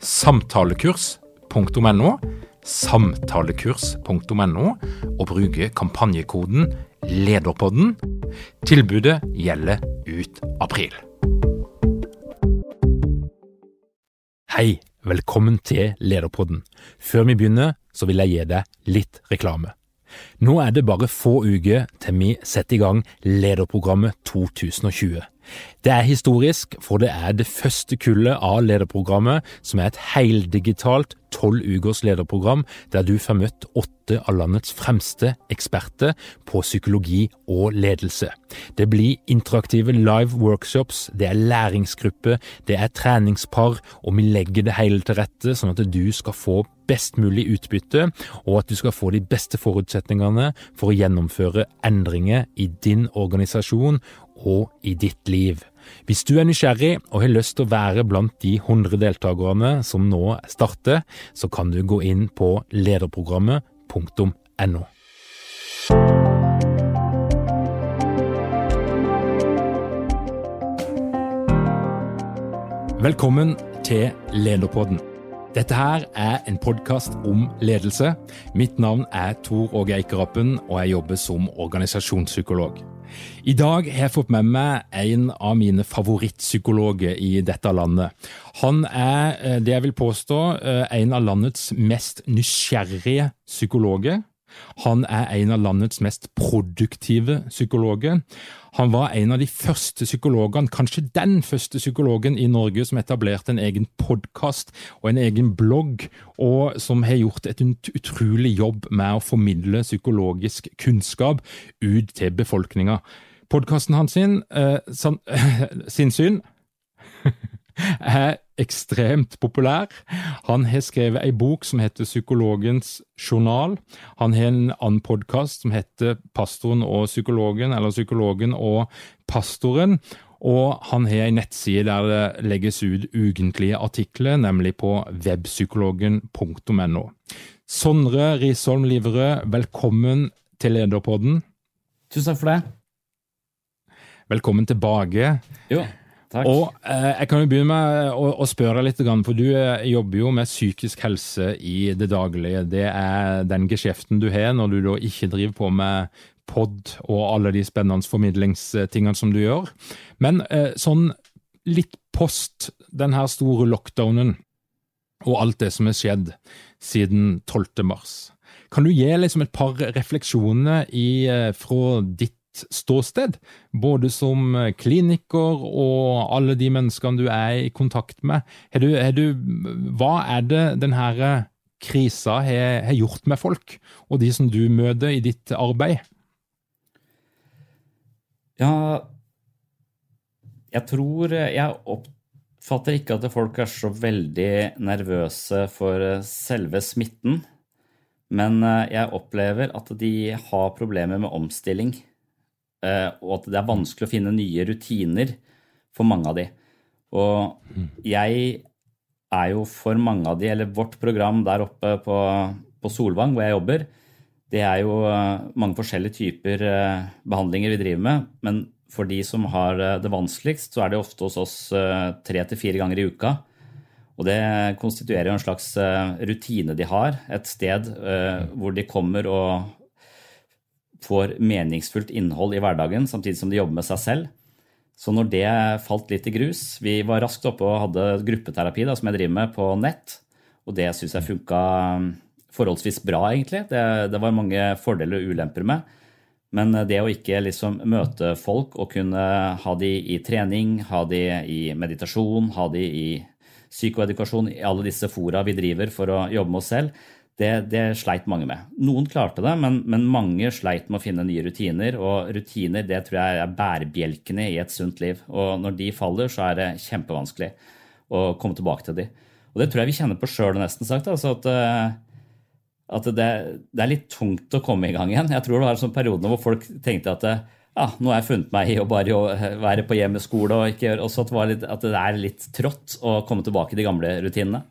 samtalekurs.no, samtalekurs.no, og bruke kampanjekoden LEDERPODDEN. Tilbudet gjelder ut april. Hei, velkommen til Lederpodden. Før vi begynner, så vil jeg gi deg litt reklame. Nå er det bare få uker til vi setter i gang Lederprogrammet 2020. Det er historisk, for det er det første kullet av lederprogrammet som er et heldigitalt tolv ukers lederprogram der du får møtt åtte av landets fremste eksperter på psykologi og ledelse. Det blir interaktive live workshops, det er læringsgrupper, det er treningspar, og vi legger det hele til rette sånn at du skal få best mulig utbytte, og at du skal få de beste forutsetningene for å gjennomføre endringer i din organisasjon og i ditt liv. Hvis du er nysgjerrig og har lyst til å være blant de 100 deltakerne som nå starter, så kan du gå inn på lederprogrammet.no. Velkommen til Lederpodden. Dette her er en podkast om ledelse. Mitt navn er Tor Åge Eikerappen, og jeg jobber som organisasjonspsykolog. I dag har jeg fått med meg en av mine favorittpsykologer i dette landet. Han er, eh, det jeg vil påstå, eh, en av landets mest nysgjerrige psykologer. Han er en av landets mest produktive psykologer. Han var en av de første psykologene, kanskje den første psykologen i Norge som etablerte en egen podkast og en egen blogg, og som har gjort et utrolig jobb med å formidle psykologisk kunnskap ut til befolkninga. Podkasten hans sin, eh, san, sin syn er ekstremt populær. Han har skrevet ei bok som heter Psykologens journal. Han har en annen podkast som heter Pastoren og psykologen, eller Psykologen og pastoren. Og han har ei nettside der det legges ut ukentlige artikler, nemlig på webpsykologen.no. Sondre Risholm Liverød, velkommen til Lederpodden. Tusen takk for det. Velkommen tilbake. Jo, Takk. Og eh, Jeg kan jo begynne med å, å spørre litt, for du eh, jobber jo med psykisk helse i det daglige. Det er den geskjeften du har når du da ikke driver på med pod og alle de spennende formidlingstingene som du gjør. Men eh, sånn litt post den her store lockdownen og alt det som har skjedd siden 12. mars. Kan du gi liksom et par refleksjoner i, eh, fra ditt ståsted, både som kliniker og alle de menneskene du er i kontakt med. Er du, er du, hva er det denne krisa har, har, gjort med folk, og de som du møter i ditt arbeid? Ja, jeg tror Jeg oppfatter ikke at folk er så veldig nervøse for selve smitten. Men jeg opplever at de har problemer med omstilling. Eh, og at det er vanskelig å finne nye rutiner for mange av de. Og jeg er jo for mange av de, eller vårt program der oppe på, på Solvang, hvor jeg jobber, det er jo eh, mange forskjellige typer eh, behandlinger vi driver med. Men for de som har det vanskeligst, så er det ofte hos oss tre til fire ganger i uka. Og det konstituerer jo en slags rutine de har, et sted hvor de kommer og får meningsfullt innhold i hverdagen samtidig som de jobber med seg selv. Så når det falt litt i grus Vi var raskt oppe og hadde gruppeterapi da, som jeg driver med på nett. Og det syns jeg funka um, forholdsvis bra, egentlig. Det, det, var mange fordeler og ulemper med. Men det å ikke liksom møte folk og kunne ha de i trening, ha de i meditasjon, ha de i psykoedukasjon, i alle disse fora vi driver for å jobbe med oss selv, det, det sleit mange med. Noen klarte det, men, men, mange sleit med å finne nye rutiner. Og rutiner det tror jeg er bærebjelkene i et sunt liv. Og når de faller, så er det kjempevanskelig å komme tilbake til de. Og det tror jeg vi kjenner på sjøl, nesten sagt. altså at eh, at det, det, er litt tungt å komme i gang igjen. Jeg tror det var sånn periode hvor folk tenkte at ja, nå har jeg funnet meg i å bare være på hjemmeskole, og ikke gjøre, også at det, litt, at det er litt trått å komme tilbake i de gamle rutinene.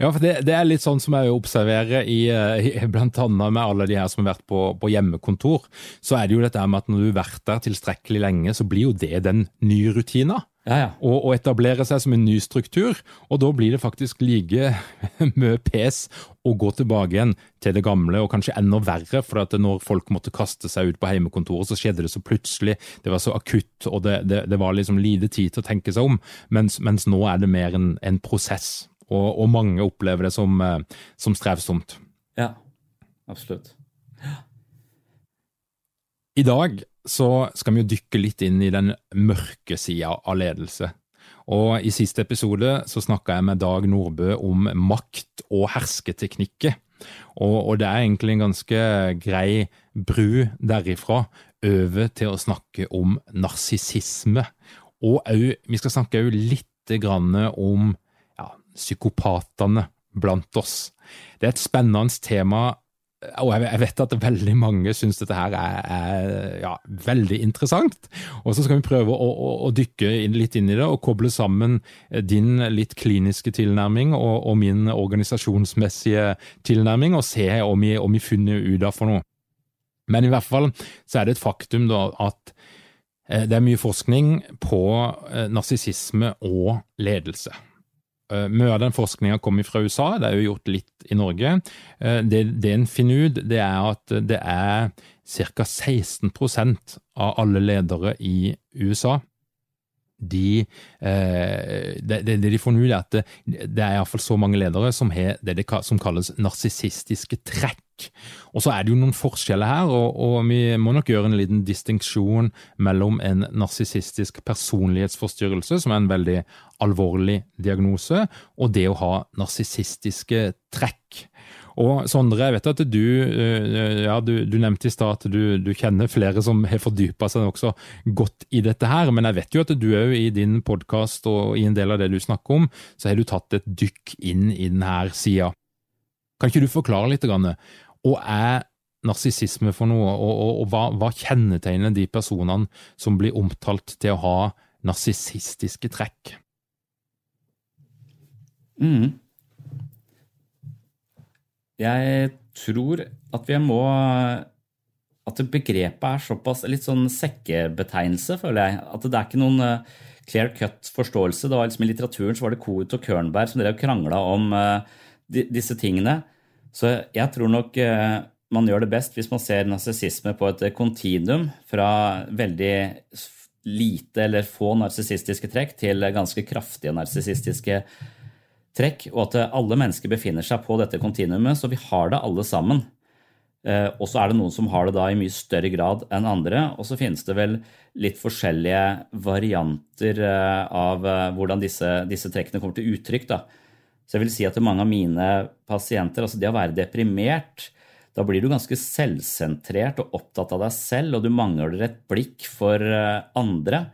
Ja, for det, det, er litt sånn som jeg observerer i, i blant annet med alle de her som har vært på, på, hjemmekontor. Så er det jo dette med at når du har vært der tilstrekkelig lenge, så blir jo det den nye rutina. Ja, ja. Og, og etablere seg som en ny struktur. Og da blir det faktisk like mye pes å gå tilbake igjen til det gamle, og kanskje enda verre. For at når folk måtte kaste seg ut på heimekontoret, så skjedde det så plutselig. Det var så akutt, og det, det, det var liksom lite tid til å tenke seg om. Mens, mens nå er det mer en, en prosess. Og, og, mange opplever det som, eh, som strevsomt. Ja, absolutt. I dag så skal vi jo dykke litt inn i den mørke sida av ledelse. Og I siste episode så snakka jeg med Dag Nordbø om makt- og hersketeknikker. Og, og, det er egentlig en ganske grei bru derifra over til å snakke om narsissisme. Og vi skal snakke litt om ja, psykopatene blant oss. Det er et spennende tema og jeg vet at veldig mange syns dette her er, er ja, veldig interessant. Og så skal vi prøve å, å, å, dykke inn, litt inn i det og koble sammen din litt kliniske tilnærming og, og min organisasjonsmessige tilnærming, og se om vi, om vi finner ut av for noe. Men i hvert fall så er det et faktum da at eh, det er mye forskning på eh, narsissisme og ledelse. Eh, mye av den forskninga kommer fra USA, det er jo gjort litt i Norge. Eh, det, det en finner ut, det er at det er ca. 16% av alle ledere i USA de, de, det, det, de får ut, er at det, det er iallfall så mange ledere som har det, det som kalles narsissistiske trekk. Og så er det jo noen forskjeller her, og, og vi må nok gjøre en liten distinksjon mellom en narsissistisk personlighetsforstyrrelse, som er en veldig alvorlig diagnose, og det å ha narsissistiske trekk. Og Sondre, jeg vet at du, eh, ja, du, du nevnte i stad at du, du, kjenner flere som har fordypa seg også godt i dette her, men jeg vet jo at du òg i din podkast og i en del av det du snakker om, så har du tatt et dykk inn i denne sida. Kan ikke du forklare litt? Grann, Og er narsissisme for noe, og, og, og hva, hva, kjennetegner de personene som blir omtalt til å ha narsissistiske trekk? Mm. Jeg tror at vi må At begrepet er såpass litt sånn sekkebetegnelse, føler jeg. At det er ikke noen uh, clear cut forståelse. Det var liksom I litteraturen så var det Koht og Kørnberg som drev krangla om uh, disse tingene. Så jeg tror nok uh, man gjør det best hvis man ser narsissisme på et kontinuum fra veldig lite eller få narsissistiske trekk til ganske kraftige narsissistiske trekk trekk, og at alle mennesker befinner seg på dette kontinuumet, så vi har det alle sammen. Eh, og så er det noen som har det da i mye større grad enn andre, og så finnes det vel litt forskjellige varianter eh, av eh, hvordan disse, disse trekkene kommer til uttrykk. Da. Så jeg vil si at mange av mine pasienter, altså det å være deprimert, da blir du ganske selvsentrert og opptatt av deg selv, og du mangler et blikk for andre.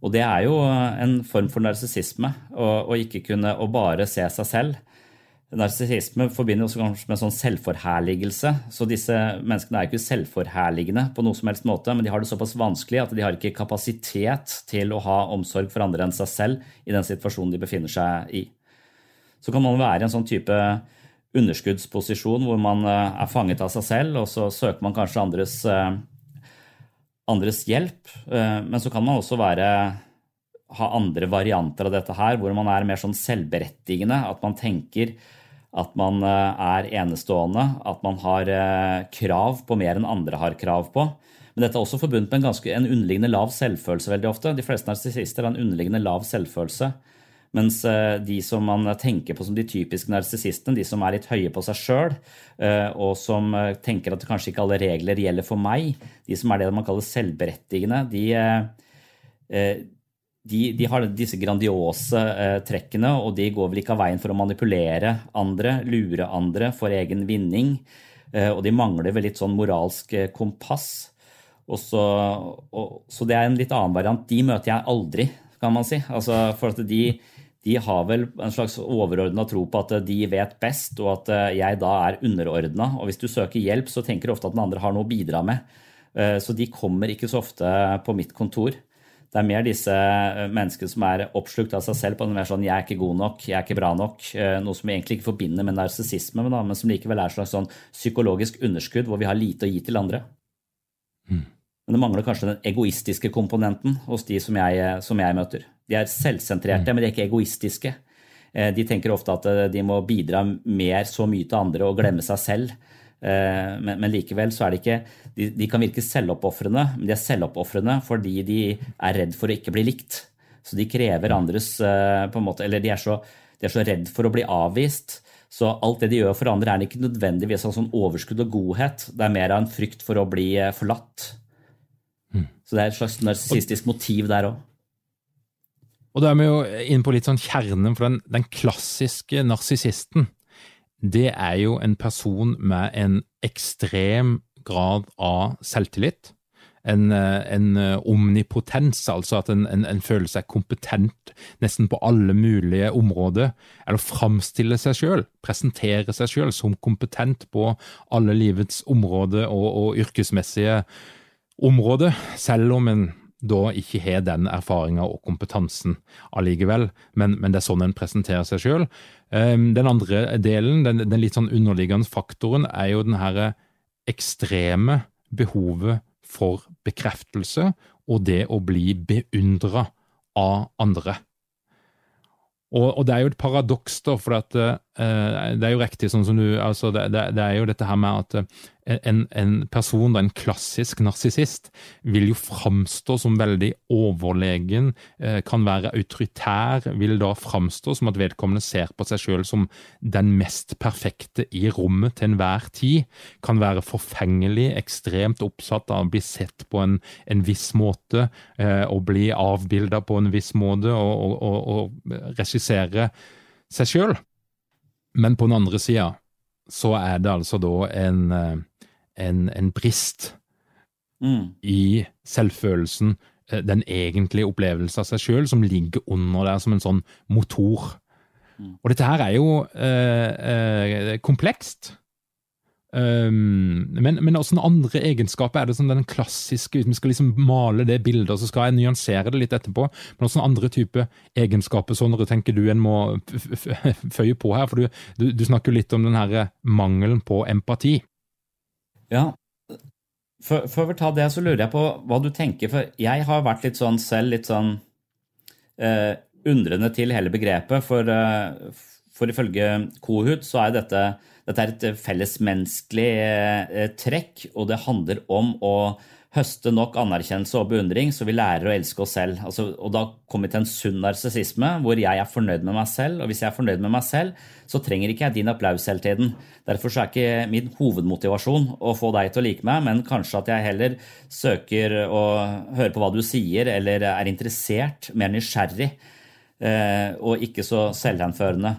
Og det er jo en form for narsissisme å ikke kunne å bare se seg selv. Narsissisme forbinder også kanskje med sånn selvforherligelse. Så disse menneskene er ikke selvforherligende på noe som helst måte, men de har det såpass vanskelig at de har ikke kapasitet til å ha omsorg for andre enn seg selv i den situasjonen de befinner seg i. Så kan man være i en sånn type underskuddsposisjon hvor man eh, er fanget av seg selv, og så søker man kanskje andres eh, andres hjelp. Eh, men så kan man også være, ha andre varianter av dette her, hvor man er mer sånn selvberettigende. At man tenker at man eh, er enestående, at man har eh, krav på mer enn andre har krav på. Men dette er også forbundet med en, ganske, en underliggende lav selvfølelse veldig ofte. De fleste narsissister har en underliggende lav selvfølelse. Mens de som man tenker på som de typiske narsissistene, de som er litt høye på seg sjøl, og som tenker at kanskje ikke alle regler gjelder for meg, de som er det man kaller selvberettigende, de, de, de har disse grandiose trekkene, og de går vel ikke av veien for å manipulere andre, lure andre for egen vinning. Og de mangler vel litt sånn moralsk kompass. Og Så, og, så, det er en litt annen variant. De møter jeg aldri, kan man si. Altså, for at de, de har vel en slags overordna tro på at de vet best, og at eh, jeg da er underordna. Og hvis du søker hjelp, så tenker du ofte at den andre har noe å bidra med. Eh, så de kommer ikke så ofte på mitt kontor. Det er mer disse eh, menneskene som er oppslukt av seg selv på den mer sånn 'jeg er ikke god nok', 'jeg er ikke bra nok', noe som egentlig ikke forbinder med narsissisme, men som likevel er et slags sånn psykologisk underskudd hvor vi har lite å gi til andre. Mm. Men det mangler kanskje den egoistiske komponenten hos de som jeg, som jeg møter. De er selvsentrerte, mm. men de er ikke egoistiske. Eh, de tenker ofte at eh, de må bidra mer så mye til andre og glemme seg selv. Eh, men, men likevel så er det ikke De, de kan virke selvoppofrende, men de er selvoppofrende fordi de er redd for å ikke bli likt. Så de krever andres på en måte Eller de er så, de er så redd for å bli avvist. Så alt det de gjør for andre, er ikke nødvendigvis av sånn overskudd og godhet. Det er mer av en frykt for å bli forlatt. Så det er et slags narsissistisk motiv der òg. Og da er vi jo inne på litt sånn kjernen, for den, den klassiske narsissisten, det er jo en person med en ekstrem grad av selvtillit. En, en omnipotens, altså at en, en, en, føler seg kompetent nesten på alle mulige områder. Eller framstille seg sjøl, presentere seg sjøl som kompetent på alle livets områder og, og yrkesmessige område, selv om en da ikke har den erfaringa og kompetansen allikevel, men, men, det er sånn en presenterer seg sjøl. Ehm, den andre delen, den, den, litt sånn underliggende faktoren, er jo den herre ekstreme behovet for bekreftelse og det å bli beundra av andre. Og, og, det er jo et paradoks, da, for at, uh, det er jo riktig sånn som du altså det, det, det, er jo dette her med at en, en, person, en klassisk narsissist, vil jo framstå som veldig overlegen, uh, kan være autoritær, vil da framstå som at vedkommende ser på seg sjøl som den mest perfekte i rommet til enhver tid, kan være forfengelig, ekstremt oppsatt av å bli sett på en, en viss måte, og bli avbilda på en viss måte, og, og, og regissere seg sjøl. Men på den andre sida så er det altså da en, eh, en, en brist mm. i selvfølelsen, eh, den egentlige opplevelsen av seg sjøl, som ligger under der som en sånn motor. Mm. Og dette her er jo eh, eh, komplekst. Um, men, men også andre egenskaper er det som den klassiske Vi skal liksom male det bildet, så skal jeg nyansere det litt etterpå. Men også andre type egenskaper sånn du tenker du en må føye på her? For du, du, du snakker litt om den her mangelen på empati. Ja. Før vi tar det, så lurer jeg på hva du tenker. For jeg har vært litt sånn selv, litt sånn eh, undrende til hele begrepet. For, eh, for ifølge Kohut så er dette dette er et fellesmenneskelig eh, trekk, og det handler om å høste nok anerkjennelse og beundring, så vi lærer å elske oss selv. Altså, og da kommer vi til en sunn narsissisme, hvor jeg er fornøyd med meg selv. Og hvis jeg er fornøyd med meg selv, så trenger ikke jeg din applaus hele tiden. Derfor er ikke min hovedmotivasjon å få deg til å like meg, men kanskje at jeg heller søker å høre på hva du sier, eller er interessert, mer nysgjerrig, eh, og ikke så selvhenførende.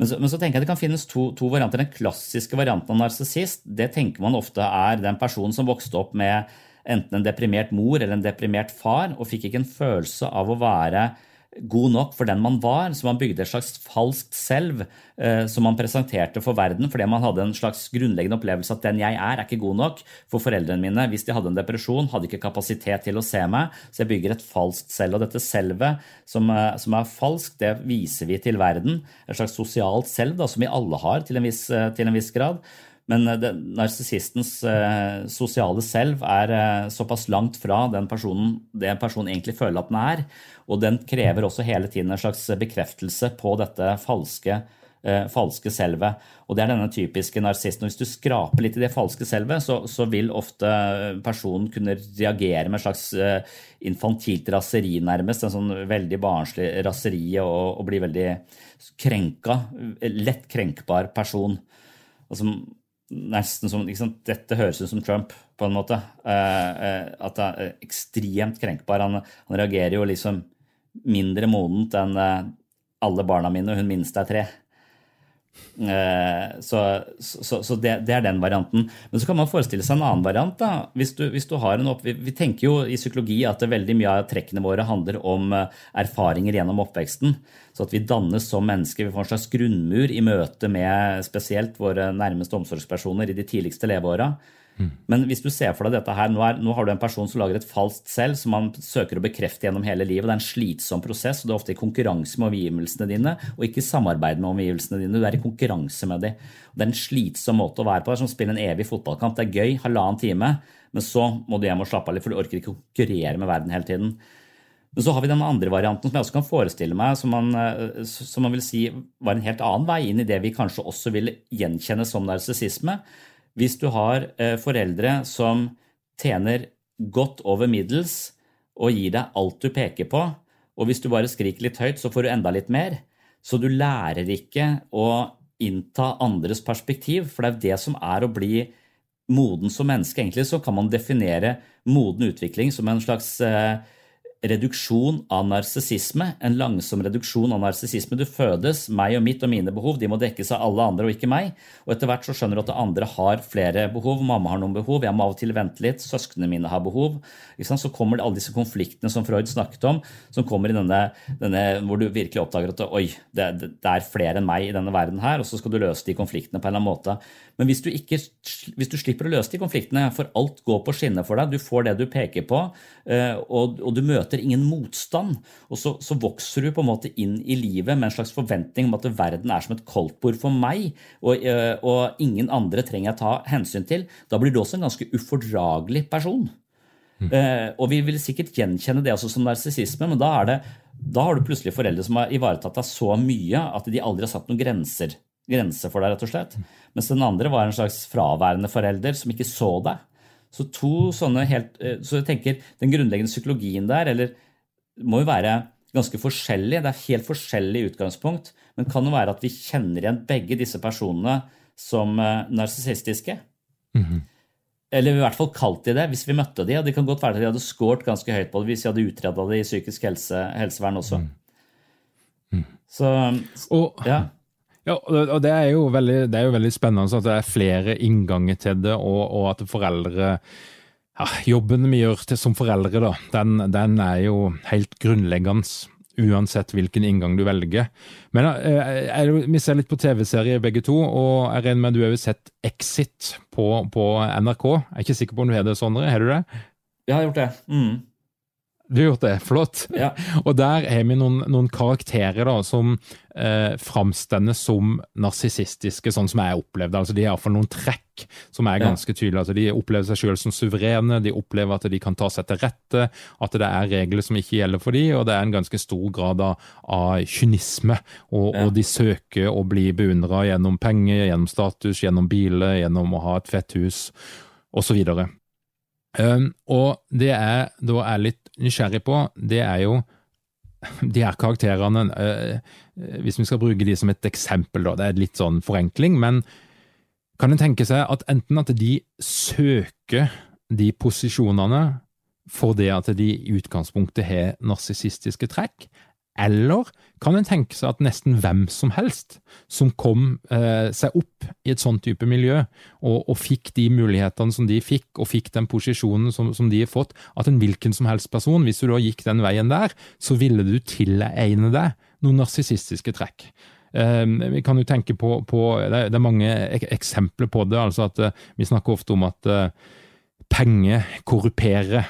Men så, men så, tenker jeg det kan finnes to, to, varianter. Den klassiske varianten av narsissist det tenker man ofte er den personen som vokste opp med enten en deprimert mor eller en deprimert far, og fikk ikke en følelse av å være god nok for den man var, så man bygde et slags falskt selv eh, som man presenterte for verden fordi man hadde en slags grunnleggende opplevelse at den jeg er, er ikke god nok for foreldrene mine. Hvis de hadde en depresjon, hadde ikke kapasitet til å se meg, så jeg bygger et falskt selv. Og dette selvet som, eh, som er falskt, det viser vi til verden. Et slags sosialt selv da, som vi alle har til en viss, eh, til en viss grad. Men eh, narsissistens eh, sosiale selv er eh, såpass langt fra den personen det en person egentlig føler at den er. Og den krever også hele tiden en slags bekreftelse på dette falske eh, falske selvet. Og det er denne typiske narsisten. Hvis du skraper litt i det falske selvet, så, så, vil ofte personen kunne reagere med en slags eh, infantilt raseri, nærmest. En sånn veldig barnslig raseri og, og bli veldig krenka. Lett krenkbar person. Altså, nesten som, Dette høres ut som Trump, på en måte. Eh, eh, at han er ekstremt krenkbar. Han, han reagerer jo liksom mindre modent enn eh, alle barna mine, og hun minste er tre. Eh, så, så, så det, det, er den varianten. Men så kan man forestille seg en annen variant. da. Hvis du, hvis du har en opp... Vi, vi, tenker jo i psykologi at veldig mye av trekkene våre handler om eh, erfaringer gjennom oppveksten. Så at vi dannes som mennesker. Vi får en slags grunnmur i møte med spesielt våre nærmeste omsorgspersoner i de tidligste leveåra. Men hvis du ser for deg dette her, nå, er, nå, har du en person som lager et falskt selv som man søker å bekrefte gjennom hele livet. Det er en slitsom prosess, og du er ofte i konkurranse med omgivelsene dine, og ikke i samarbeid med omgivelsene dine. Du er i konkurranse med dem. Det er en slitsom måte å være på. Det er som å spille en evig fotballkamp. Det er gøy, halvannen time, men så må du hjem og slappe av litt, for du orker ikke å konkurrere med verden hele tiden. Men så har vi den andre varianten som jeg også kan forestille meg, som man, eh, som man vil si var en helt annen vei inn i det vi kanskje også vil gjenkjenne som narsissisme. Hvis du har eh, foreldre som tjener godt over middels og gir deg alt du peker på, og hvis du bare skriker litt høyt, så får du enda litt mer. Så du lærer ikke å innta andres perspektiv, for det er det som er å bli moden som menneske. Egentlig så kan man definere moden utvikling som en slags eh, reduksjon av narsissisme. En langsom reduksjon av narsissisme. Du fødes, meg og mitt og mine behov de må dekkes av alle andre og ikke meg. Og etter hvert så skjønner du at andre har flere behov. Mamma har noen behov, jeg må av og til vente litt. Søsknene mine har behov. Så kommer det alle disse konfliktene som Freud snakket om, som kommer i denne, denne hvor du virkelig oppdager at oi, det, det, er flere enn meg i denne verden her, og så skal du løse de konfliktene på en eller annen måte. Men hvis du, ikke, hvis du slipper å løse de konfliktene, for alt går på skinner for deg, du får det du peker på, eh, og, og du møter ingen motstand, og så, så, vokser du på en måte inn i livet med en slags forventning om at verden er som et koldtbord for meg, og, eh, og, ingen andre trenger jeg ta hensyn til, da blir du også en ganske ufordragelig person. Mm. Eh, og vi vil sikkert gjenkjenne det også som narsissisme, men da, det, da har du plutselig foreldre som har ivaretatt deg så mye at de aldri har satt noen grenser grense for deg, rett og slett. Mens den andre var en slags fraværende forelder som ikke så deg. Så to sånne helt, eh, så jeg tenker Den grunnleggende psykologien der eller, må jo være ganske forskjellig. Det er helt forskjellig utgangspunkt, men kan jo være at vi kjenner igjen begge disse personene som uh, narsissistiske. Mm -hmm. Eller i hvert fall kalt de det hvis vi møtte de, og Det kan godt være at de hadde scoret ganske høyt på det hvis de hadde utreda det i psykisk helse, helsevern også. Mm. Mm. Så, og, ja. Ja, og det er jo veldig, er jo veldig spennende at det er flere innganger til det, og, og at foreldre ja, Jobben vi gjør til, som foreldre, da, den, den, er jo helt grunnleggende. Uansett hvilken inngang du velger. Men jeg Vi ser litt på TV-serier begge to, og jeg regner med du har sett Exit på, på, NRK. Jeg er ikke sikker på om du har det, Sondre? Har du det? Jeg har gjort det. Mm. Du har gjort det, flott. Ja. Og der har vi noen, noen karakterer da, som eh, framstender som narsissistiske, sånn som jeg opplevde. Altså, de har iallfall noen trekk som er ganske tydelige. Altså, de opplever seg selv som suverene, de opplever at de kan ta seg til rette, at det er regler som ikke gjelder for dem, og det er en ganske stor grad av, av kynisme. Og, ja. og, de søker å bli beundra gjennom penger, gjennom status, gjennom biler, gjennom å ha et fett hus, osv. Um, og det jeg da er litt nysgjerrig på, det er jo de her karakterene uh, Hvis vi skal bruke de som et eksempel, da, det er litt sånn forenkling, men kan en tenke seg at enten at de søker de posisjonene for det at de i utgangspunktet har narsissistiske trekk, eller kan en tenke seg at nesten hvem som helst som kom eh, seg opp i et sånn type miljø, og, og, fikk de mulighetene som de fikk, og fikk den posisjonen som, som, de har fått, at en hvilken som helst person, hvis du da gikk den veien der, så ville du tilegne deg noen narsissistiske trekk. Eh, vi kan jo tenke på, på det, er, mange eksempler på det. altså at eh, Vi snakker ofte om at eh, penger korruperer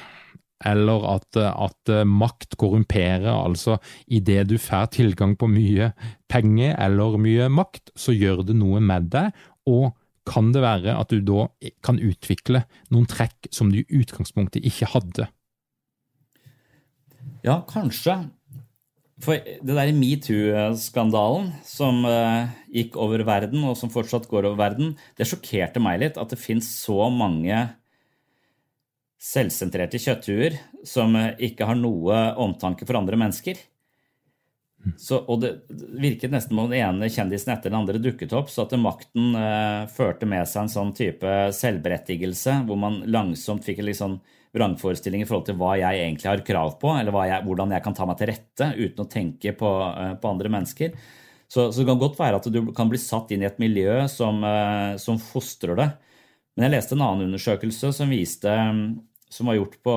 eller at, at eh, makt korrumperer. Altså, idet du får tilgang på mye penger eller mye makt, så gjør det noe med deg. og kan det være at du da kan utvikle noen trekk som du i utgangspunktet ikke hadde? Ja, kanskje. For det der metoo-skandalen som uh, gikk over verden, og som fortsatt går over verden, det sjokkerte meg litt at det fins så mange selvsentrerte kjøtthuer som uh, ikke har noe omtanke for andre mennesker. Så, og det virket nesten som den ene kjendisen etter den andre dukket opp, så at makten eh, førte med seg en sånn type selvberettigelse, hvor man langsomt fikk en litt sånn vrangforestilling i forhold til hva jeg egentlig har krav på, eller jeg, hvordan jeg kan ta meg til rette uten å tenke på, eh, på andre mennesker. Så, så, det kan godt være at du kan bli satt inn i et miljø som, eh, som fostrer det. Men jeg leste en annen undersøkelse som viste, som var gjort på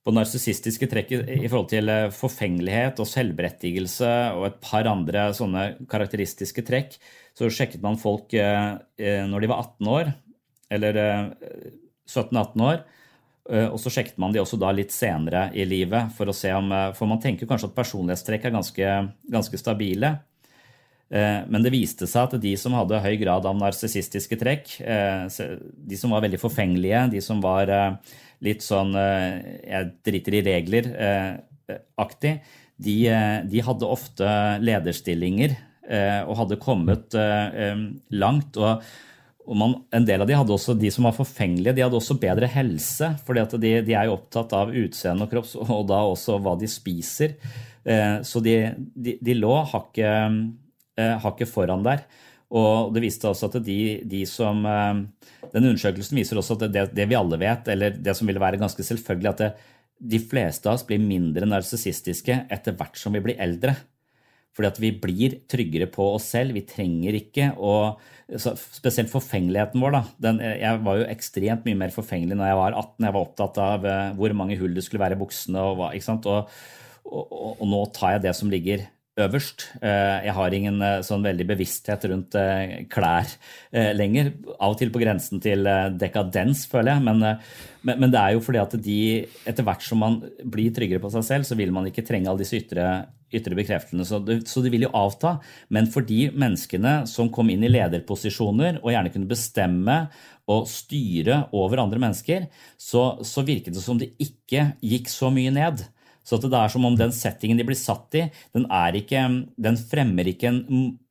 på narsissistiske trekk i forhold til eh, forfengelighet og selvberettigelse og et par andre sånne karakteristiske trekk, så sjekket man folk når de var 18 år, eller 17-18 år, Eh, og så sjekket man de også da litt senere i livet for å se om eh, For man tenker kanskje at personlighetstrekk er ganske, ganske stabile. Eh, men det viste seg at de som hadde høy grad av narsissistiske trekk, de som var veldig forfengelige, de som var litt sånn jeg driter i regler-aktig, de, de, hadde ofte lederstillinger og hadde kommet langt. og og man, en del av de hadde også, de som var forfengelige, de hadde også bedre helse. For de, de, er jo opptatt av utseende og kropp, og da også hva de spiser. Eh, så de, de, lå hakket, eh, hakket foran der. Og det viste også at de, de som eh, Den undersøkelsen viser også at det, det, vi alle vet, eller det som ville være ganske selvfølgelig, at det, de fleste av oss blir mindre narsissistiske etter hvert som vi blir eldre. Fordi at vi blir tryggere på oss selv. Vi trenger ikke å Spesielt forfengeligheten vår. da. Den, jeg var jo ekstremt mye mer forfengelig når jeg var 18. Jeg var opptatt av hvor mange hull det skulle være i buksene. Og, hva, og, og, og, nå tar jeg det som ligger øverst. Uh, jeg har ingen uh, sånn veldig bevissthet rundt klær lenger. Av og til på grensen til dekadens, føler jeg. Men, men, det er jo fordi at de, etter hvert som man blir tryggere på seg selv, så vil man ikke trenge alle disse ytre ytre bekreftelsene. Så, så det vil jo avta. Men for de menneskene som kom inn i lederposisjoner og gjerne kunne bestemme og styre over andre mennesker, så, så virket det som det ikke gikk så mye ned. Så det er som om den settingen de blir satt i, den, ikke, den fremmer ikke en,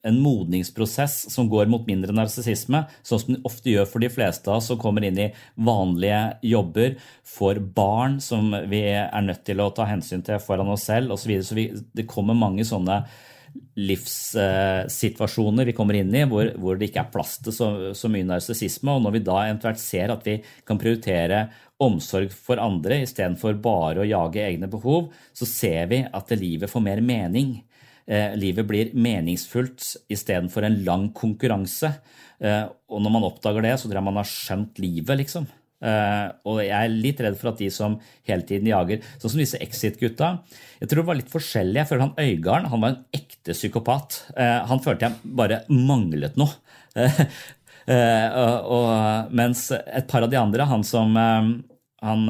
en, modningsprosess som går mot mindre narsissisme, sånn som den ofte gjør for de fleste av oss som kommer inn i vanlige jobber, for barn som vi er nødt til å ta hensyn til foran oss selv osv. Så, så vi, det kommer mange sånne livssituasjoner vi kommer inn i hvor, hvor, det ikke er plass til så, så mye narsissisme. Og når vi da eventuelt ser at vi kan prioritere omsorg for andre istedenfor bare å jage egne behov, så ser vi at livet får mer mening. Eh, livet blir meningsfullt istedenfor en lang konkurranse. Eh, og når man oppdager det, så tror jeg man har skjønt livet, liksom. Uh, og jeg er litt redd for at de som hele tiden jager Sånn som disse Exit-gutta. Jeg tror det var litt forskjellig. Jeg føler han Øygarden han var en ekte psykopat. Uh, han følte jeg bare manglet noe. Uh, og, mens et par av de andre, han som han,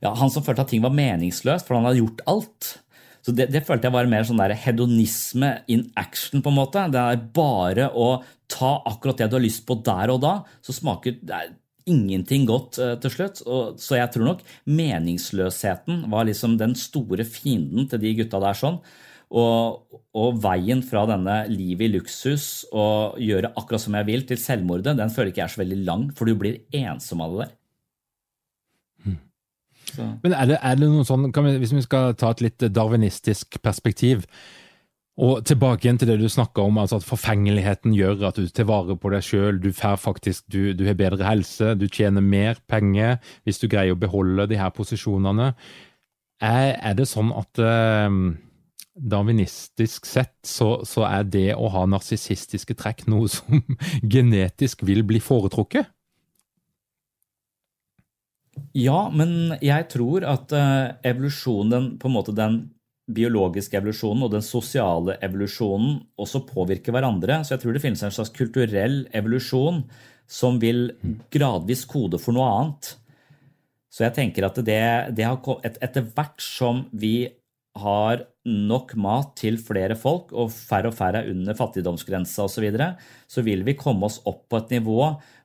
ja, han som følte at ting var meningsløst, for han hadde gjort alt. Så det, det, følte jeg var mer sånn der hedonisme in action. på en måte. Det er bare å ta akkurat det du har lyst på der og da, så smaker ingenting godt uh, til slutt. Og, så jeg tror nok meningsløsheten var liksom den store fienden til de gutta der sånn. Og, og, veien fra denne livet i luksus og gjøre akkurat som jeg vil, til selvmordet, den føler ikke jeg er så veldig lang, for du blir ensom av det der. Så. Men er det, er det noe sånn, vi, Hvis vi skal ta et litt darwinistisk perspektiv, og tilbake igjen til det du snakka om, altså at forfengeligheten gjør at du tar vare på deg sjøl, du, du, du, har bedre helse, du tjener mer penger hvis du greier å beholde de her posisjonene. Er, er det sånn at eh, darwinistisk sett så, så, er det å ha narsissistiske trekk noe som genetisk vil bli foretrukket? Ja, men jeg tror at uh, evolusjonen, på en måte den biologiske evolusjonen og den sosiale evolusjonen også påvirker hverandre. Så jeg tror det finnes en slags kulturell evolusjon som vil gradvis kode for noe annet. Så jeg tenker at det, det har, et, etter hvert som vi har nok mat til flere folk, og færre og færre er under fattigdomsgrensa osv., så, videre, så vil vi komme oss opp på et nivå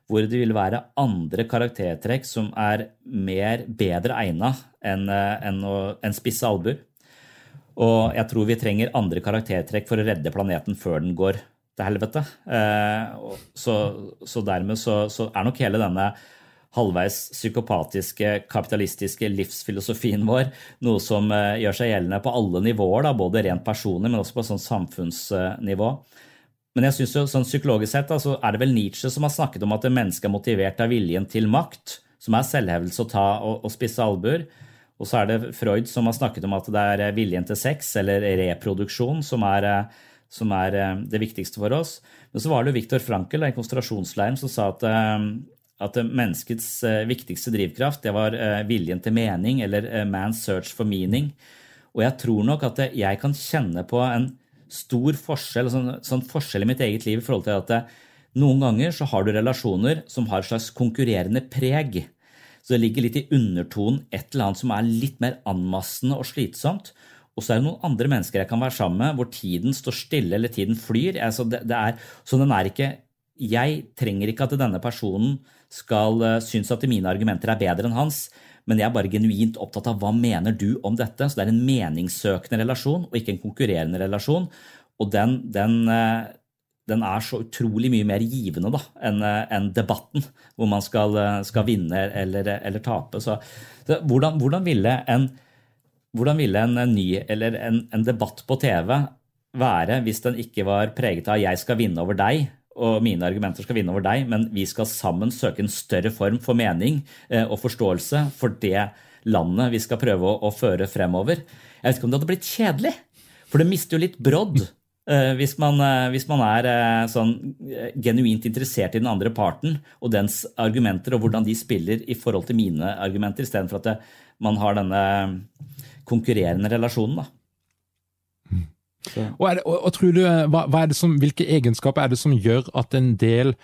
hvor det vil være andre karaktertrekk som er mer bedre egna enn en, en spisse albuer. Og jeg tror vi trenger andre karaktertrekk for å redde planeten før den går til helvete. Så, så dermed så, så er nok hele denne halvveis psykopatiske, kapitalistiske livsfilosofien vår noe som gjør seg gjeldende på alle nivåer, da, både rent personlig, men også på sånn samfunnsnivå. Men jeg synes jo, sånn psykologisk sett da, er det vel Nietzsche som har snakket om at mennesket er motivert av viljen til makt, som er selvhevdelse å ta og, og spisse albuer. Og så er det Freud som har snakket om at det er viljen til sex, eller reproduksjon, som er, som er det viktigste for oss. Men så var det jo Viktor Frankel i konsentrasjonsleiren som sa at, at menneskets viktigste drivkraft det var viljen til mening, eller man's search for meaning. Og jeg tror nok at jeg kan kjenne på en stor forskjell, sånn, sånn forskjell i mitt eget liv i forhold til at noen ganger så har du relasjoner som har et slags konkurrerende preg. Så det ligger litt i undertonen et eller annet som er litt mer anmassende og slitsomt. Og så er det noen andre mennesker jeg kan være sammen med, hvor tiden står stille eller tiden flyr. Altså det, det er, så den er ikke Jeg trenger ikke at denne personen skal uh, synes at mine argumenter er bedre enn hans, men jeg er bare genuint opptatt av hva mener du om dette. Så det er en meningssøkende relasjon og ikke en konkurrerende relasjon. Og den, den uh, den er så utrolig mye mer givende da, enn en debatten, hvor man skal, skal vinne eller, eller, tape. Så, så hvordan, hvordan, ville en, hvordan, ville en, ny eller en, en, debatt på TV være hvis den ikke var preget av 'jeg skal vinne over deg', og mine argumenter skal vinne over deg, men vi skal sammen søke en større form for mening eh, og forståelse for det landet vi skal prøve å, å føre fremover? Jeg vet ikke om det hadde blitt kjedelig, for det mister jo litt brodd Eh, hvis man, eh, hvis man, er sånn genuint interessert i den andre parten og dens argumenter og hvordan de spiller i forhold til mine argumenter, istedenfor at man har denne konkurrerende relasjonen. Da. Og, det, og, og, tror du, hva, hva som, Hvilke egenskaper er det som gjør at en del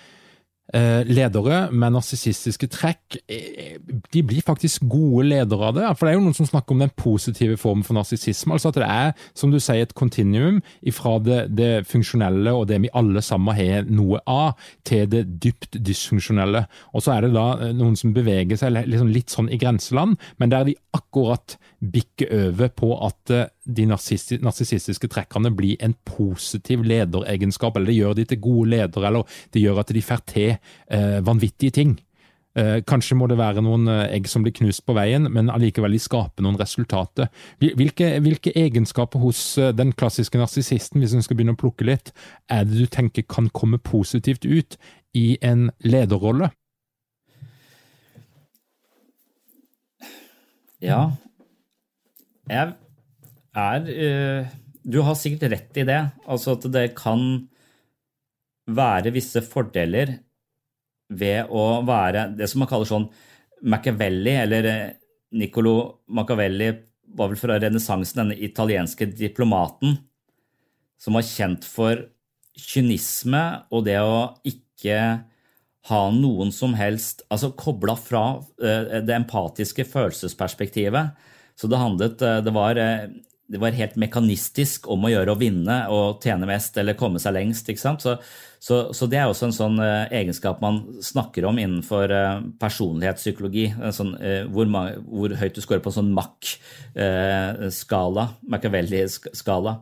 Eh, ledere med narsissistiske trekk eh, de blir faktisk gode ledere av det. For det er jo noen som snakker om den positive formen for narsissisme. Altså at det er som du sier, et kontinuum fra det, det, funksjonelle og det vi alle sammen har noe av, til det dypt dysfunksjonelle. Og så er det da eh, noen som beveger seg liksom litt sånn i grenseland, men der de akkurat bikker over på at de narsissistiske trekkene blir en positiv lederegenskap, eller det gjør de til gode ledere, eller det gjør at de får til eh, vanvittige ting. Eh, kanskje må det være noen eh, egg som blir knust på veien, men allikevel de skaper noen resultater. Hvilke, hvilke egenskaper hos eh, den klassiske narsissisten, hvis en skal begynne å plukke litt, er det du tenker kan komme positivt ut i en lederrolle? Ja, jeg er uh, Du har sikkert rett i det. Altså at det kan være visse fordeler ved å være det som man kaller sånn Machiavelli, eller eh, Niccolo Machiavelli var vel fra renessansen, denne italienske diplomaten som var kjent for kynisme og det å ikke ha noen som helst Altså kobla fra uh, det empatiske følelsesperspektivet så det handlet eh, det var, eh, det var, helt mekanistisk om å gjøre å vinne og tjene mest eller komme seg lengst. ikke sant? Så, så, så det er også en sånn uh, egenskap man snakker om innenfor uh, personlighetspsykologi. Sånn, uh, hvor, hvor, høyt du scorer på en sånn Mac-skala, Machiavelli-skala.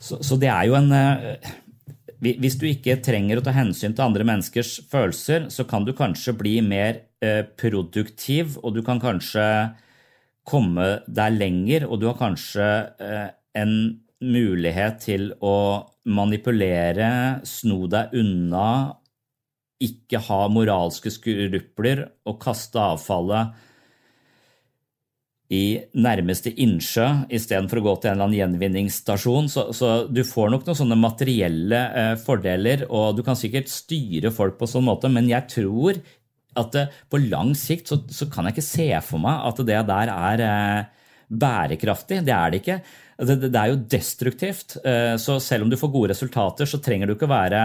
Så, så, det er jo en Hvis du ikke trenger å ta hensyn til andre menneskers følelser, så kan du kanskje bli mer produktiv, og du kan kanskje komme deg lenger, og du har kanskje eh, en mulighet til å manipulere, sno deg unna, ikke ha moralske skrupler og kaste avfallet i nærmeste innsjø istedenfor å gå til en eller annen gjenvinningsstasjon. Så, så, du får nok noen sånne materielle eh, fordeler, og du kan sikkert styre folk på sånn måte, men jeg tror at på lang sikt så, så, kan jeg ikke se for meg at det der er eh, bærekraftig. Det er det ikke. Det, det, er jo destruktivt. Eh, så selv om du får gode resultater, så trenger du ikke være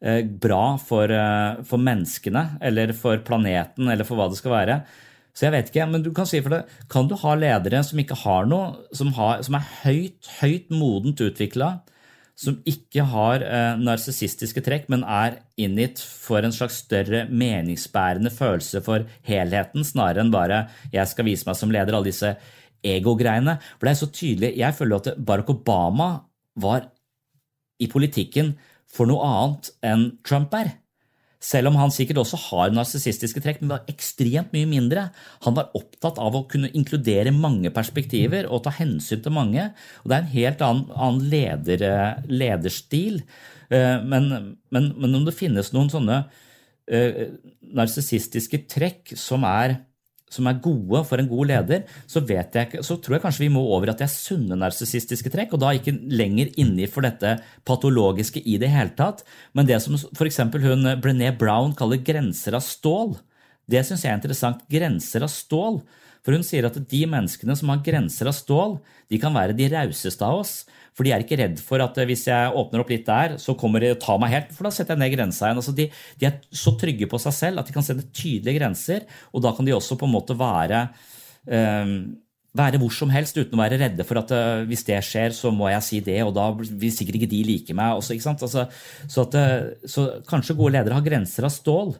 eh, bra for, eh, for, menneskene eller for planeten eller for hva det skal være. Så jeg vet ikke, men du kan si for det, kan du ha ledere som ikke har noe, som, har, som er høyt, høyt modent utvikla, som ikke har eh, narsissistiske trekk, men er inngitt for en slags større meningsbærende følelse for helheten, snarere enn bare 'jeg skal vise meg som leder', alle disse ego-greiene. For det er så tydelig. Jeg føler at Barack Obama var i politikken for noe annet enn Trump er. Selv om han sikkert også har narsissistiske trekk, men var ekstremt mye mindre. Han var opptatt av å kunne inkludere mange perspektiver og ta hensyn til mange. Og det er en helt annen, annen leder, lederstil. Eh, men, men, men, om det finnes noen sånne uh, narsissistiske trekk som er som er gode for en god leder, så, jeg, så, tror jeg kanskje vi må over at det er sunne narsissistiske trekk, og da ikke lenger inni for dette patologiske i det hele tatt. Men det som f.eks. hun Brené Brown kaller grenser av stål, det syns jeg er interessant. Grenser av stål. For hun sier at de menneskene som har grenser av stål, de kan være de rauseste av oss. For de er ikke redd for at hvis jeg åpner opp litt der, så kommer de og tar meg helt, for da setter jeg ned grensa igjen. Altså de, de, er så trygge på seg selv at de kan sende tydelige grenser, og da kan de også på en måte være um, være hvor som helst uten å være redde for at uh, hvis det skjer, så må jeg si det, og da vil sikkert ikke de like meg. Også, altså, så, at, så, kanskje gode ledere har grenser av stål.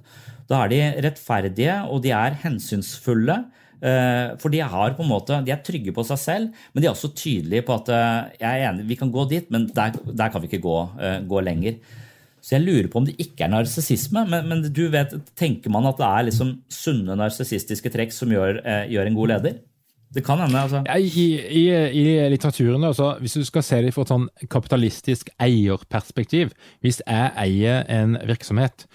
Da er de rettferdige, og de er hensynsfulle. Eh, for de, måte, de er trygge på seg selv, men de er også tydelige på at eh, jeg er enig, vi kan gå dit, men der, der kan vi ikke gå, eh, gå, lenger. Så jeg lurer på om det ikke er narsissisme, men, men, du vet, tenker man at det er liksom sunne narsissistiske trekk som gjør, gjør, en god leder? Det kan hende. altså. I, i, I, litteraturen, altså, hvis du skal se det fra et sånn kapitalistisk eierperspektiv Hvis jeg eier en virksomhet,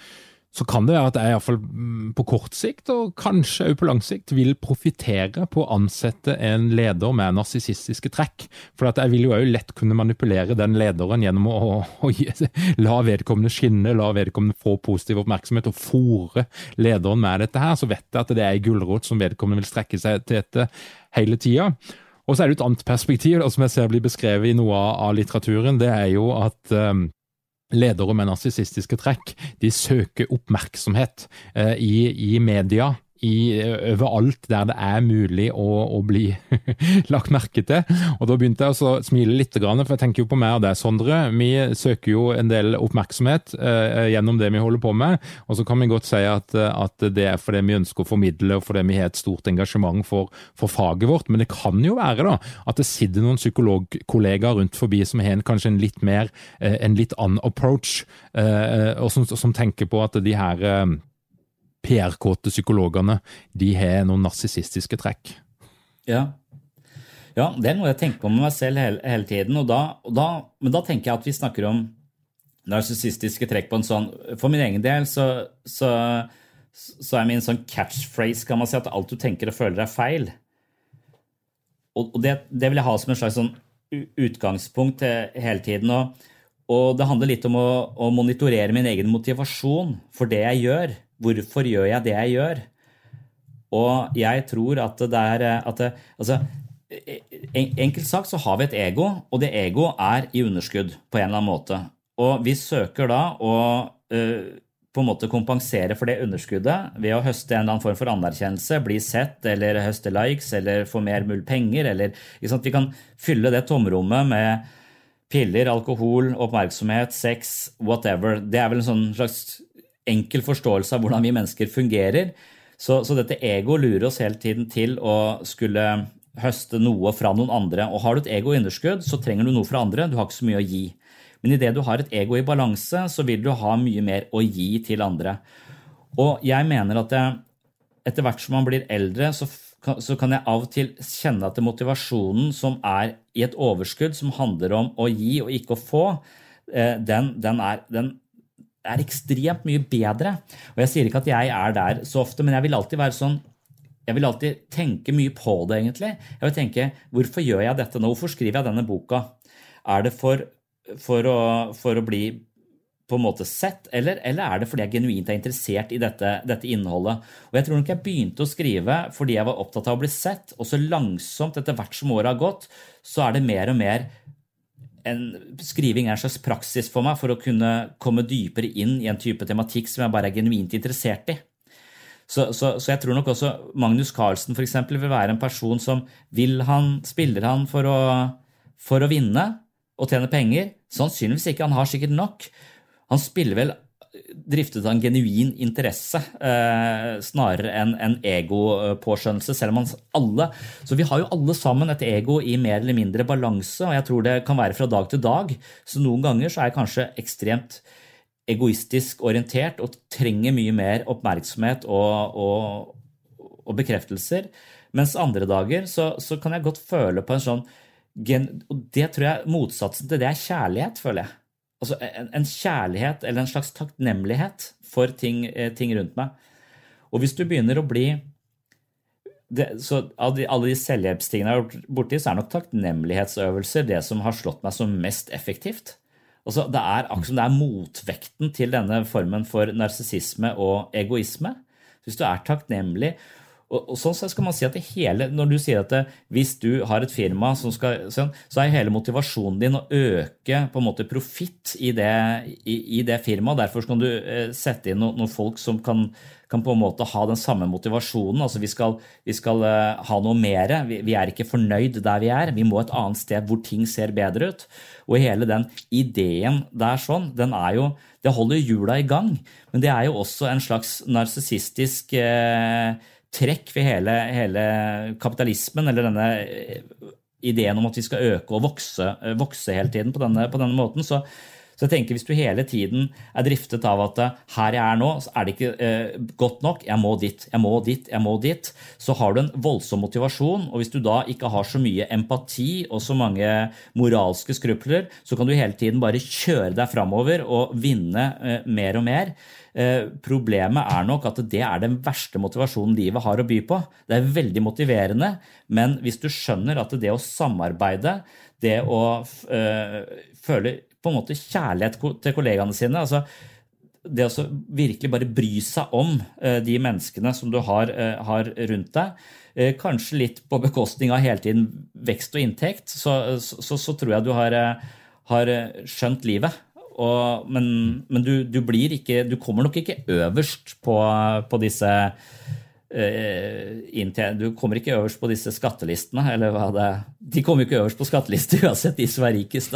så kan det være at jeg iallfall mm, på kort sikt, og kanskje også på lang sikt, vil profitere på å ansette en leder med narsissistiske trekk. For jeg vil jo òg lett kunne manipulere den lederen gjennom å, å, å, la vedkommende skinne, la vedkommende få positiv oppmerksomhet og fòre lederen med dette her. Så vet jeg at det er ei gulrot som vedkommende vil strekke seg til etter hele tida. Og så er det et annet perspektiv som jeg ser blir beskrevet i noe av, litteraturen. Det er jo at um, ledere med narsissistiske trekk de søker oppmerksomhet eh, i, i media i, overalt der det er mulig å, å bli lagt merke til. Og Da begynte jeg å smile litt, for jeg tenker jo på meg og deg, Sondre. Vi søker jo en del oppmerksomhet eh, gjennom det vi holder på med. Og så kan vi godt si at, at det er fordi vi ønsker å formidle og fordi vi har et stort engasjement for, for, faget vårt. Men det kan jo være da, at det sitter noen psykologkollegaer rundt forbi som har en, kanskje en litt mer, eh, en litt annen approach, eh, og som, som tenker på at de her eh, PR-kåte psykologene, de har noen narsissistiske trekk. Ja. ja. det er noe jeg tenker på med meg selv hele, hele tiden. Og da, og da, men da tenker jeg at vi snakker om narsissistiske trekk på en sånn For min egen del så, så, så er min sånn catchphrase kan man si, at alt du tenker og føler, er feil. Og, og det, det, vil jeg ha som en slags sånn utgangspunkt hele tiden. og og det handler litt om å, å, monitorere min egen motivasjon for det jeg gjør. Hvorfor gjør jeg det jeg gjør? Og jeg tror at det er at det, altså, Enkelt sagt så har vi et ego, og det ego er i underskudd på en eller annen måte. Og vi søker da å uh, på en måte kompensere for det underskuddet ved å høste en eller annen form for anerkjennelse, bli sett eller høste likes eller få mer mulig penger. eller Vi kan fylle det tomrommet med piller, alkohol, oppmerksomhet, sex, whatever. Det er vel en sånn slags enkel forståelse av hvordan vi mennesker fungerer. Så, så dette ego lurer oss hele tiden til å skulle høste noe fra noen andre. Og har du et ego-underskudd, så trenger du noe fra andre. Du har ikke så mye å gi. Men idet du har et ego i balanse, så vil du ha mye mer å gi til andre. Og jeg mener at jeg, etter hvert som man blir eldre, så, så kan jeg av og til kjenne at motivasjonen som er i et overskudd, som handler om å gi og ikke å få, eh, den, den, er, den er ekstremt mye bedre. Og jeg sier ikke at jeg er der så ofte, men jeg vil alltid være sånn jeg vil alltid tenke mye på det, egentlig. Jeg vil tenke hvorfor gjør jeg dette nå? Hvorfor skriver jeg denne boka? Er det for, for, å, for å, bli på en måte sett, eller, eller, er det fordi jeg genuint er interessert i dette, dette, innholdet? Og Jeg tror nok jeg begynte å skrive fordi jeg var opptatt av å bli sett, og så langsomt, etter hvert som året har gått, så er det mer og mer en skriving er en slags praksis for meg for å kunne komme dypere inn i en type tematikk som jeg bare er genuint interessert i. Så, så, så jeg tror nok også Magnus Carlsen for eksempel, vil være en person som vil han, spiller han for å, for å vinne og tjene penger? Sannsynligvis ikke, han har sikkert nok. Han spiller vel driftet av en genuin interesse eh, snarere enn en egopåskjønnelse. selv om man alle, Så vi har jo alle sammen et ego i mer eller mindre balanse, og jeg tror det kan være fra dag til dag. Så noen ganger så er jeg kanskje ekstremt egoistisk orientert og trenger mye mer oppmerksomhet og, og, og bekreftelser. Mens andre dager så, så, kan jeg godt føle på en sånn Og det tror jeg motsatsen til det er kjærlighet, føler jeg. Altså en, en kjærlighet eller en slags takknemlighet for ting, eh, ting rundt meg. Og hvis du begynner å bli det, så Av de, alle de selvhjelpstingene jeg har gjort borti, så er nok takknemlighetsøvelser det som har slått meg som mest effektivt. Altså, det er akkurat som det er motvekten til denne formen for narsissisme og egoisme. Hvis du er takknemlig og, og sånn sett skal man si at det hele, Når du sier at det, hvis du har et firma som skal sånn, så er hele motivasjonen din å øke på en måte profitt i det, i, i det firmaet. Derfor kan du eh, sette inn noen, noen folk som kan, kan, på en måte ha den samme motivasjonen. altså Vi skal, vi skal uh, ha noe mer. Vi, vi, er ikke fornøyd der vi er. Vi må et annet sted hvor ting ser bedre ut. Og hele den ideen der sånn, den er jo Det holder hjula i gang. Men det er jo også en slags narsissistisk uh, trekk ved hele, hele, kapitalismen, eller denne eh, ideen om at vi skal øke og vokse, eh, vokse hele tiden på denne, på denne måten. Så, så, jeg tenker hvis du hele tiden er driftet av at eh, her jeg er nå, så er det ikke eh, godt nok, jeg må dit, jeg må dit, jeg må dit, så har du en voldsom motivasjon. Og hvis du da ikke har så mye empati og så mange moralske skrupler, så kan du hele tiden bare kjøre deg framover og vinne eh, mer og mer. Eh, problemet er nok at det er den verste motivasjonen livet har å by på. Det er veldig motiverende, men hvis du skjønner at det å samarbeide, det å øh, føle på en måte kjærlighet til kollegaene sine altså det å virkelig bare bry seg om øh, de menneskene som du har, har rundt deg, kanskje litt på bekostning av hele tiden vekst og inntekt, så, så, så tror jeg du har, har skjønt livet. Og, men, men du, du, blir ikke Du kommer nok ikke øverst på, på disse uh, Du kommer ikke øverst på disse skattelistene, eller hva det De kommer ikke øverst på skattelister uansett, de som er rikest.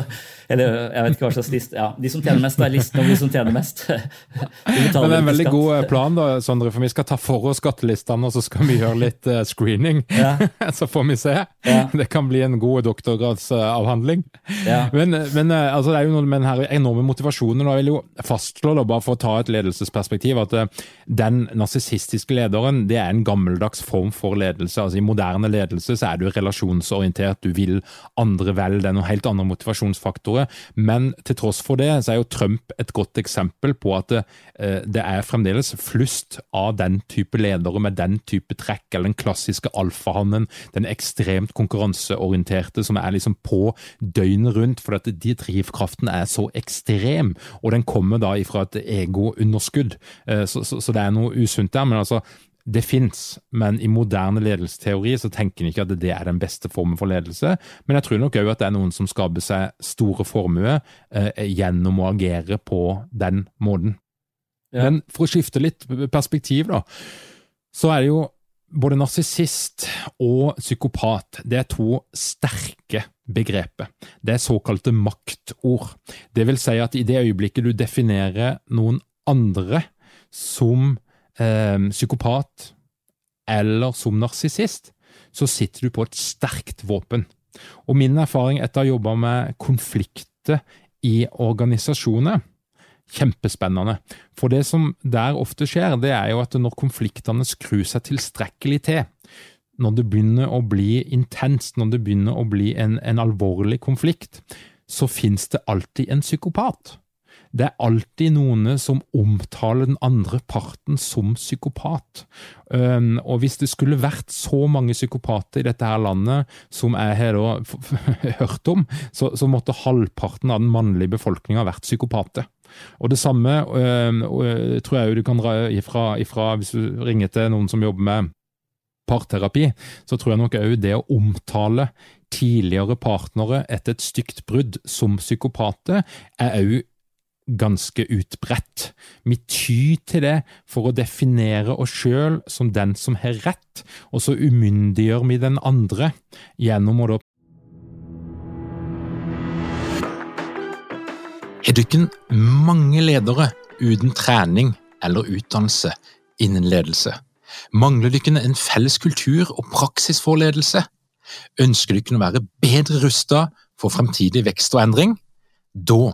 Eller jeg vet ikke hva slags liste ja, De som tjener mest, er listen over de som tjener mest. men det er en veldig god eh, plan, da, Sondre, for vi skal ta for oss skattelistene, og så skal vi gjøre litt uh, screening. Ja. så får vi se. Ja. Det kan bli en god doktorgradsavhandling. Ja. Men, men altså, det er jo noe med den enorme motivasjonen. og Jeg vil jo fastslå, da, bare for å ta et ledelsesperspektiv, at den narsissistiske lederen det er en gammeldags form for ledelse. Altså I moderne ledelse så er du relasjonsorientert, du vil andre vel, det er noen helt andre motivasjonsfaktorer. Men til tross for det, så er jo Trump et godt eksempel på at det, eh, det er fremdeles flust av den type ledere med den type trekk, eller den klassiske alfahannen, den ekstremt konkurranseorienterte som er liksom på døgnet rundt, for at de drivkraften er så ekstrem, og den kommer da ifra et egounderskudd. Eh, så, så, så det er noe usunt der. men altså det fins, men i moderne ledelsesteori så tenker en ikke at det er den beste formen for ledelse. Men jeg tror nok òg at det er noen som skaper seg store formuer eh, gjennom å agere på den måten. Ja. Men for å skifte litt perspektiv, da, så er det jo både narsissist og psykopat det er to sterke begreper. Det er såkalte maktord. Det vil si at i det øyeblikket du definerer noen andre som eh, psykopat eller som narsissist, så sitter du på et sterkt våpen. Og min erfaring etter å ha jobba med konflikter i organisasjoner Kjempespennende. For det som der ofte skjer, det er jo at når konfliktene skrur seg tilstrekkelig til, når det begynner å bli intenst, når det begynner å bli en, en alvorlig konflikt, så finnes det alltid en psykopat. Det er alltid noen som omtaler den andre parten som psykopat. Og hvis det skulle vært så mange psykopater i dette her landet som jeg har hørt om, så, så, måtte halvparten av den mannlige befolkninga vært psykopater. Og det samme øh, tror jeg du kan dra ifra, ifra hvis du ringer til noen som jobber med parterapi, så tror jeg nok òg det å omtale tidligere partnere etter et stygt brudd som psykopater, er òg ganske utbredt. Vi tyr til det for å definere oss sjøl som den som har rett, og så umyndiggjør vi den andre gjennom å da Har dere mange ledere uten trening eller utdannelse innen ledelse? Mangler dere en felles kultur og praksis for ledelse? Ønsker dere å være bedre rustet for fremtidig vekst og endring? Da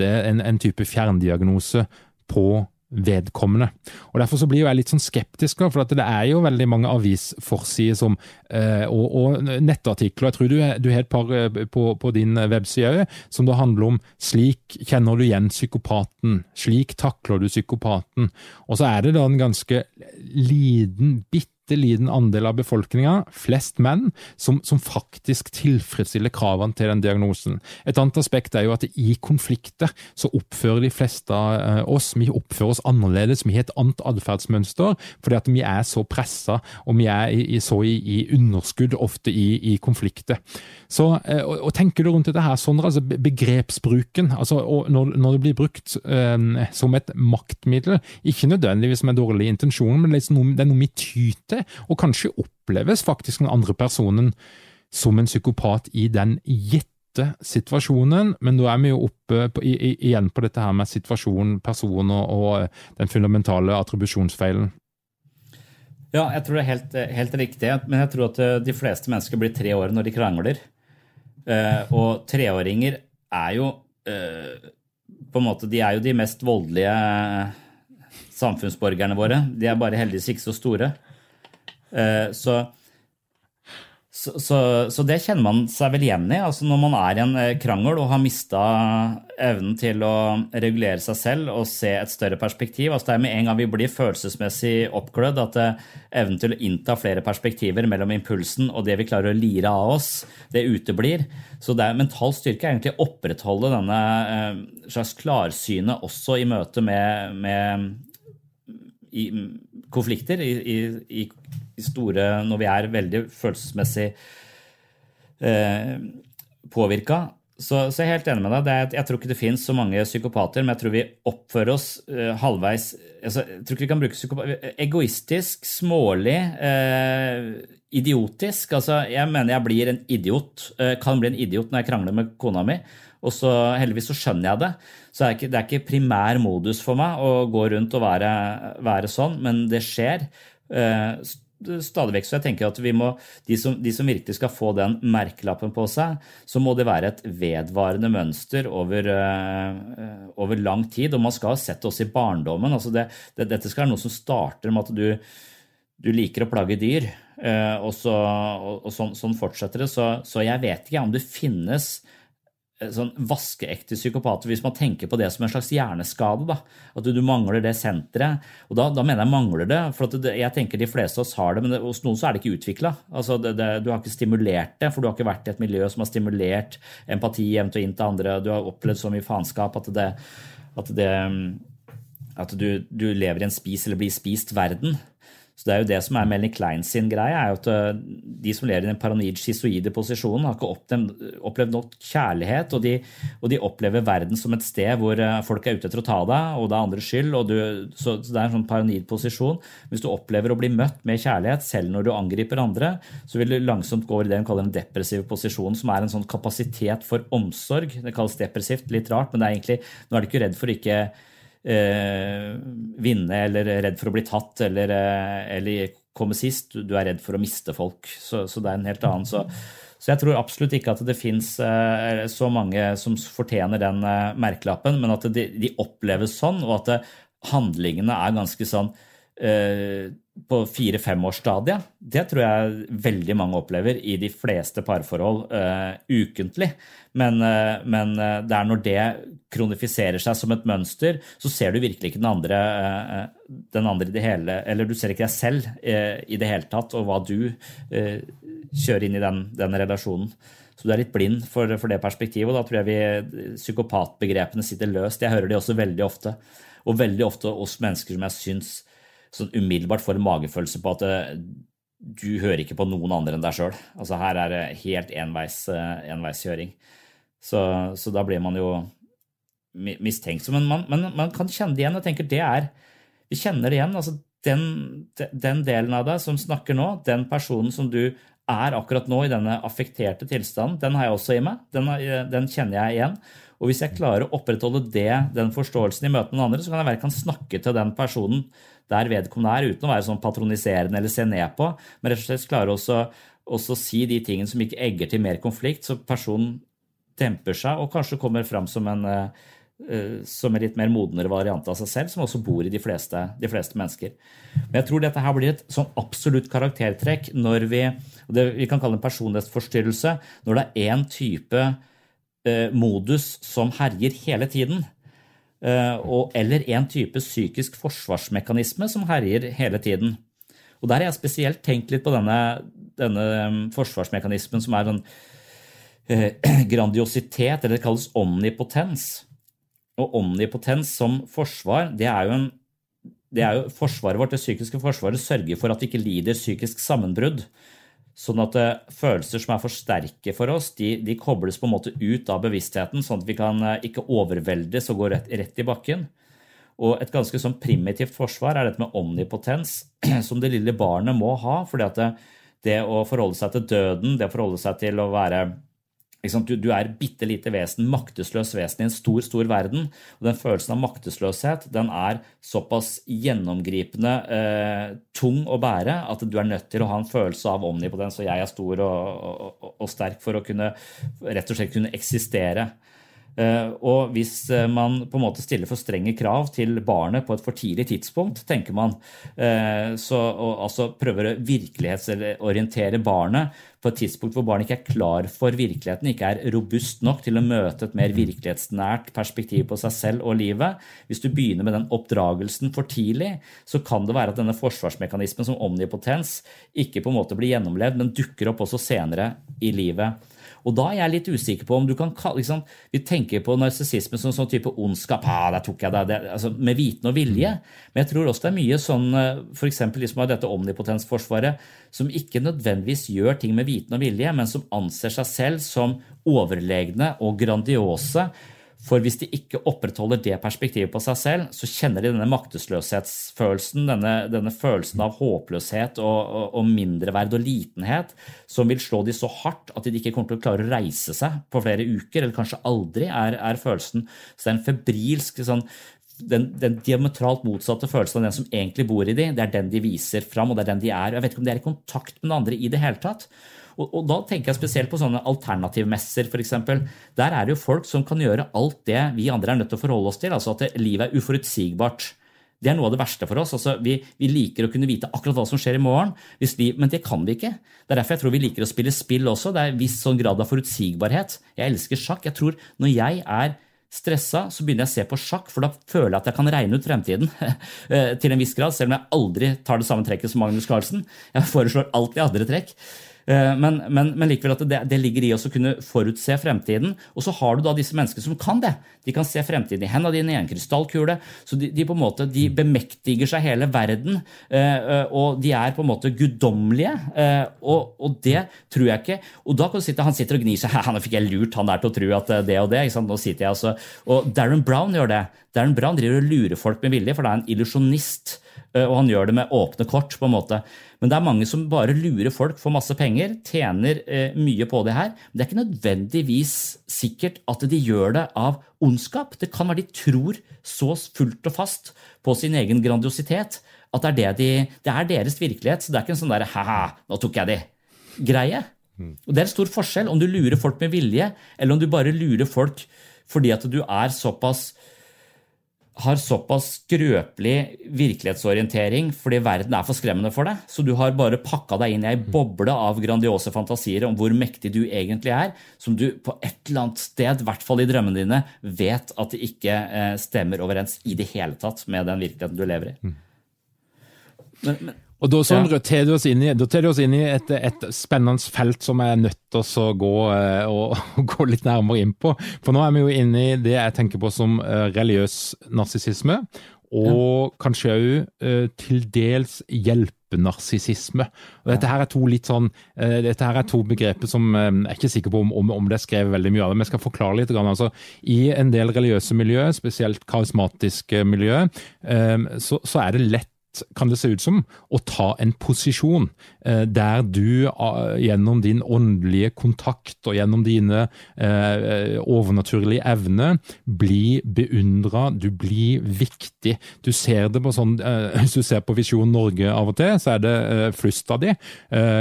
Putte en, en type fjerndiagnose på vedkommende. Og Derfor så blir jeg litt sånn skeptisk, for det er jo veldig mange avisforsider som, eh, og, og, nettartikler. Jeg tror du, du har et par eh, på, på din webside som da handler om 'slik kjenner du igjen psykopaten', 'slik takler du psykopaten'. Og så er det da en ganske liten, bitte liten andel av befolkninga, flest menn, som, som, faktisk tilfredsstiller kravene til den diagnosen. Et annet aspekt er jo at i konflikter så oppfører de fleste av eh, oss vi oppfører oss annerledes, vi har et annet atferdsmønster fordi at vi er så pressa og vi er i, så i, i, underskudd ofte i, i konflikter. Så, eh, og, og, Tenker du rundt dette her, Sondre, altså begrepsbruken, altså når, når, det blir brukt um, som et maktmiddel, ikke nødvendigvis med dårlig intensjon, men det er noe vi tyter og kanskje oppleves faktisk den andre personen som en psykopat i den gitte situasjonen, men da er vi jo oppe på, i, igjen på dette her med situasjon, person og, og den fundamentale attribusjonsfeilen. Ja, jeg tror det er helt, helt, riktig, men jeg tror at eh, de fleste mennesker blir tre år når de krangler. Uh, og treåringer er jo uh, på en måte, De er jo de mest voldelige samfunnsborgerne våre. De er bare heldigvis ikke så store. Eh, så, så, så, så, det kjenner man seg vel igjen i. altså Når man er i en eh, krangel og har mista evnen til å regulere seg selv og se et større perspektiv. altså Det er med en gang vi blir følelsesmessig oppglødd, at eh, evnen til å innta flere perspektiver mellom impulsen og det vi klarer å lire av oss, det uteblir. Så det er mental styrke er egentlig å opprettholde denne slags klarsynet også i møte med, med i konflikter, i, i, i, store Når vi er veldig følelsesmessig eh, påvirka. Så, så, jeg er helt enig med deg. Er, jeg tror ikke det finnes så mange psykopater, men jeg tror vi oppfører oss eh, halvveis altså, Jeg tror ikke vi kan bruke psykopat Egoistisk, smålig, eh, idiotisk. Altså, jeg mener jeg blir en idiot. Eh, kan bli en idiot når jeg krangler med kona mi. Og så heldigvis så skjønner jeg det. Så er ikke, det er ikke primær modus for meg å gå rundt og være, være sånn, men det skjer. Uh, stadig vekk. Så jeg tenker at vi må, de som, de som, virkelig skal få den merkelappen på seg, så må det være et vedvarende mønster over, øh, over lang tid. Og man skal ha sett det også i barndommen. Altså det, det, dette skal være noe som starter med at du, du liker å plage dyr, Øh, og, så, og, og sånn, sånn, fortsetter det. Så, så, jeg vet ikke om det finnes sånn vaskeekte psykopater, hvis man tenker på det som en slags hjerneskade. da, At du, mangler det senteret. Og da, da, mener jeg mangler det. For det, jeg tenker de fleste av oss har det, men det, hos noen så er det ikke utvikla. Altså, du har ikke stimulert det, for du har ikke vært i et miljø som har stimulert empati jevnt og inn til andre. Du har opplevd så mye faenskap at, det, at, at du, du lever i en spis eller blir spist verden. Så det er jo det som er Melanie Klein sin greie, er jo at øh, de som lever i den paranoid schizoide posisjonen, har ikke opplevd, nok kjærlighet, og de, og de, opplever verden som et sted hvor øh, folk er ute etter å ta deg, og det er andres skyld. Du, så, så, det er en sånn paranoid posisjon. Hvis du opplever å bli møtt med kjærlighet selv når du angriper andre, så vil du langsomt gå over i det hun kaller en depressiv posisjon, som er en sånn kapasitet for omsorg. Det kalles depressivt, litt rart, men det er egentlig, nå er du ikke redd for ikke eh, vinne eller redd for å bli tatt eller, eh, eller, komme sist. Du er redd for å miste folk. Så, så det er en helt annen. Så, så, jeg tror absolutt ikke at det fins eh, så mange som fortjener den eh, merkelappen, men at de, de, oppleves sånn, og at det, handlingene er ganske sånn eh, på fire-femårsstadiet, det tror jeg veldig mange opplever i de fleste parforhold uh, ukentlig. Men, uh, men uh, det er når det kronifiserer seg som et mønster, så ser du virkelig ikke den andre, den andre i det hele Eller du ser ikke deg selv i det hele tatt, og hva du kjører inn i den, den relasjonen. Så du er litt blind for, for det perspektivet. Og da tror jeg vi psykopatbegrepene sitter løst. Jeg hører de også veldig ofte. Og veldig ofte hos mennesker som jeg syns sånn umiddelbart får en magefølelse på at eh, du hører ikke på noen andre enn deg sjøl. Altså her er det helt enveis, eh, enveiskjøring. Så, så, da blir man jo mistenksom. Men man, man, man, kan kjenne det igjen. Jeg tenker det er Vi kjenner det igjen. altså den, den, delen av deg som snakker nå, den personen som du er akkurat nå i denne affekterte tilstanden, den har jeg også i meg. Den, den kjenner jeg igjen. Og hvis jeg klarer å opprettholde det, den forståelsen i møte med andre, så kan jeg være kan snakke til den personen der vedkommende er, uten å være sånn patroniserende eller se ned på, men rett og slett klare også, også si de tingene som ikke egger til mer konflikt, så personen demper seg og kanskje kommer fram som en uh, Eh, som en litt mer modnere variant av seg selv, som også bor i de fleste, de fleste mennesker. Men jeg tror dette her blir et sånn absolutt karaktertrekk når vi det vi kan kalle en personlighetsforstyrrelse, når det er én type eh, modus som herjer hele tiden. Eh, og, eller en type psykisk forsvarsmekanisme som herjer hele tiden. Og Der har jeg spesielt tenkt litt på denne, denne mm, forsvarsmekanismen som er en eh, grandiositet, eller det kalles omnipotens. Og omnipotens som forsvar, det er jo en det er jo Forsvaret vårt, det psykiske forsvaret, sørger for at vi ikke lider psykisk sammenbrudd. Sånn at uh, følelser som er for sterke for oss, de, de, kobles på en måte ut av bevisstheten, sånn at vi kan uh, ikke overveldes og gå rett, rett, i bakken. Og et ganske sånn primitivt forsvar er dette med omnipotens, som det lille barnet må ha. fordi at det, det å forholde seg til døden, det å forholde seg til å være du, du, er bitte lite vesen, maktesløs vesen i en stor, stor verden. Og den følelsen av maktesløshet den er såpass gjennomgripende eh, tung å bære at du er nødt til å ha en følelse av omnipotens, og jeg er stor og, og, og sterk for å kunne rett og slett kunne eksistere. Eh, og hvis eh, man på en måte stiller for strenge krav til barnet på et for tidlig tidspunkt, tenker man, eh, så, og altså prøver å virkelighetsorientere barnet på et tidspunkt hvor barnet ikke er klar for virkeligheten, ikke er robust nok til å møte et mer virkelighetsnært perspektiv på seg selv og livet. Hvis du begynner med den oppdragelsen for tidlig, så kan det være at denne forsvarsmekanismen som omnipotens ikke på en måte blir gjennomlevd, men dukker opp også senere i livet. Og da er jeg litt usikker på om du kan kalle liksom, Vi tenker på narsissisme som sånn type ondskap. Ah, der tok jeg det, det altså, Med viten og vilje. Men jeg tror også det er mye sånn eh, f.eks. liksom av dette omnipotensforsvaret som ikke nødvendigvis gjør ting med viten og vilje, men som anser seg selv som overlegne og grandiose for hvis de ikke opprettholder det perspektivet på seg selv, så kjenner de denne maktesløshetsfølelsen, denne, denne følelsen av håpløshet og, og, og, mindreverd og litenhet, som vil slå de så hardt at de ikke kommer til å klare å reise seg på flere uker, eller kanskje aldri, er, er følelsen. Så det er en febrilsk sånn, den, den, diametralt motsatte følelsen av den som egentlig bor i de, det er den de viser fram, og det er den de er. Jeg vet ikke om de er i kontakt med den andre i det hele tatt. Og, og, da tenker jeg spesielt på sånne alternativmesser, f.eks. Der er det jo folk som kan gjøre alt det vi andre er nødt til å forholde oss til. Altså at livet er uforutsigbart. Det er noe av det verste for oss. Altså, vi, vi, liker å kunne vite akkurat hva som skjer i morgen, vi, men det kan vi ikke. Det er derfor jeg tror vi liker å spille spill også. Det er en viss sånn grad av forutsigbarhet. Jeg elsker sjakk. Jeg tror når jeg er stressa, så begynner jeg å se på sjakk, for da føler jeg at jeg kan regne ut fremtiden eh, til en viss grad, selv om jeg aldri tar det samme trekket som Magnus Carlsen. Jeg foreslår alltid andre trekk. Eh, men, men, men, likevel at det, det, ligger i oss å kunne forutse fremtiden. Og så har du da disse menneskene som kan det. De kan se fremtiden i hendene dine i en krystallkule. Så de, de, på en måte, de bemektiger seg hele verden. Eh, eh, og de er på en måte guddommelige. Og, og, det tror jeg ikke. Og da kan du sitte, Han sitter og gnir seg. Han fikk jeg lurt han der til å tro at det og det. Nå sitter jeg altså. Og Darren Brown gjør det. Darren Brown driver og lurer folk med vilje, for det er en illusjonist. Og han gjør det med åpne kort. på en måte. Men det er mange som bare lurer folk for masse penger, tjener eh, mye på det her. Men det er ikke nødvendigvis sikkert at de gjør det av ondskap. Det kan være de tror så fullt og fast på sin egen grandiositet at det er, det de, det er deres virkelighet. Så det er ikke en sånn derre ha-ha, nå tok jeg de-greie. Og Det er en stor forskjell om du lurer folk med vilje, eller om du bare lurer folk fordi at du er såpass har såpass skrøpelig virkelighetsorientering fordi verden er for skremmende for deg. Så du har bare pakka deg inn i ei boble av grandiose fantasier om hvor mektig du egentlig er, som du på et eller annet sted, i hvert fall i drømmene dine, vet at det ikke eh, stemmer overens i det hele tatt med den virkeligheten du lever i. Mm. Men, men, Og Da sånn, ja. tar du oss inn i, oss inn i et, et, spennende felt som jeg er nødt til å gå, og, og gå, litt nærmere inn på. For nå er vi jo inne i det jeg tenker på som religiøs narsissisme og ja. kanskje òg uh, til dels hjelpenarsissisme. Dette her er to litt sånn, dette her er to begreper som jeg er ikke sikker på om, om, om, det er skrevet veldig mye av det, men jeg skal forklare litt. Altså, I en del religiøse miljøer, spesielt karismatiske miljøer, så, så er det lett kan det se ut som, å ta en posisjon eh, der du eh, gjennom din åndelige kontakt og gjennom dine eh, overnaturlige evner blir beundra, du blir viktig. Du ser det på sånn Hvis du ser på Visjon Norge av og til, så er det flust av de.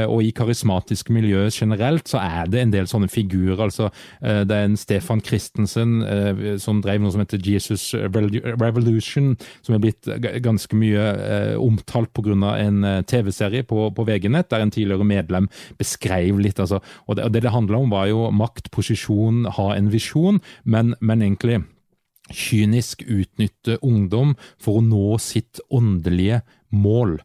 Og i karismatiske miljø generelt så er det en del sånne figurer. altså Det er en Stefan Christensen som drev noe som heter Jesus Revolution, som er blitt ganske mye Eh, omtalt pga. en eh, TV-serie på, på VG-nett, der en tidligere medlem beskrev litt. Altså, og det, det det handla om, var jo makt, posisjon, ha en visjon, men, men egentlig kynisk utnytte ungdom for å nå sitt åndelige mål.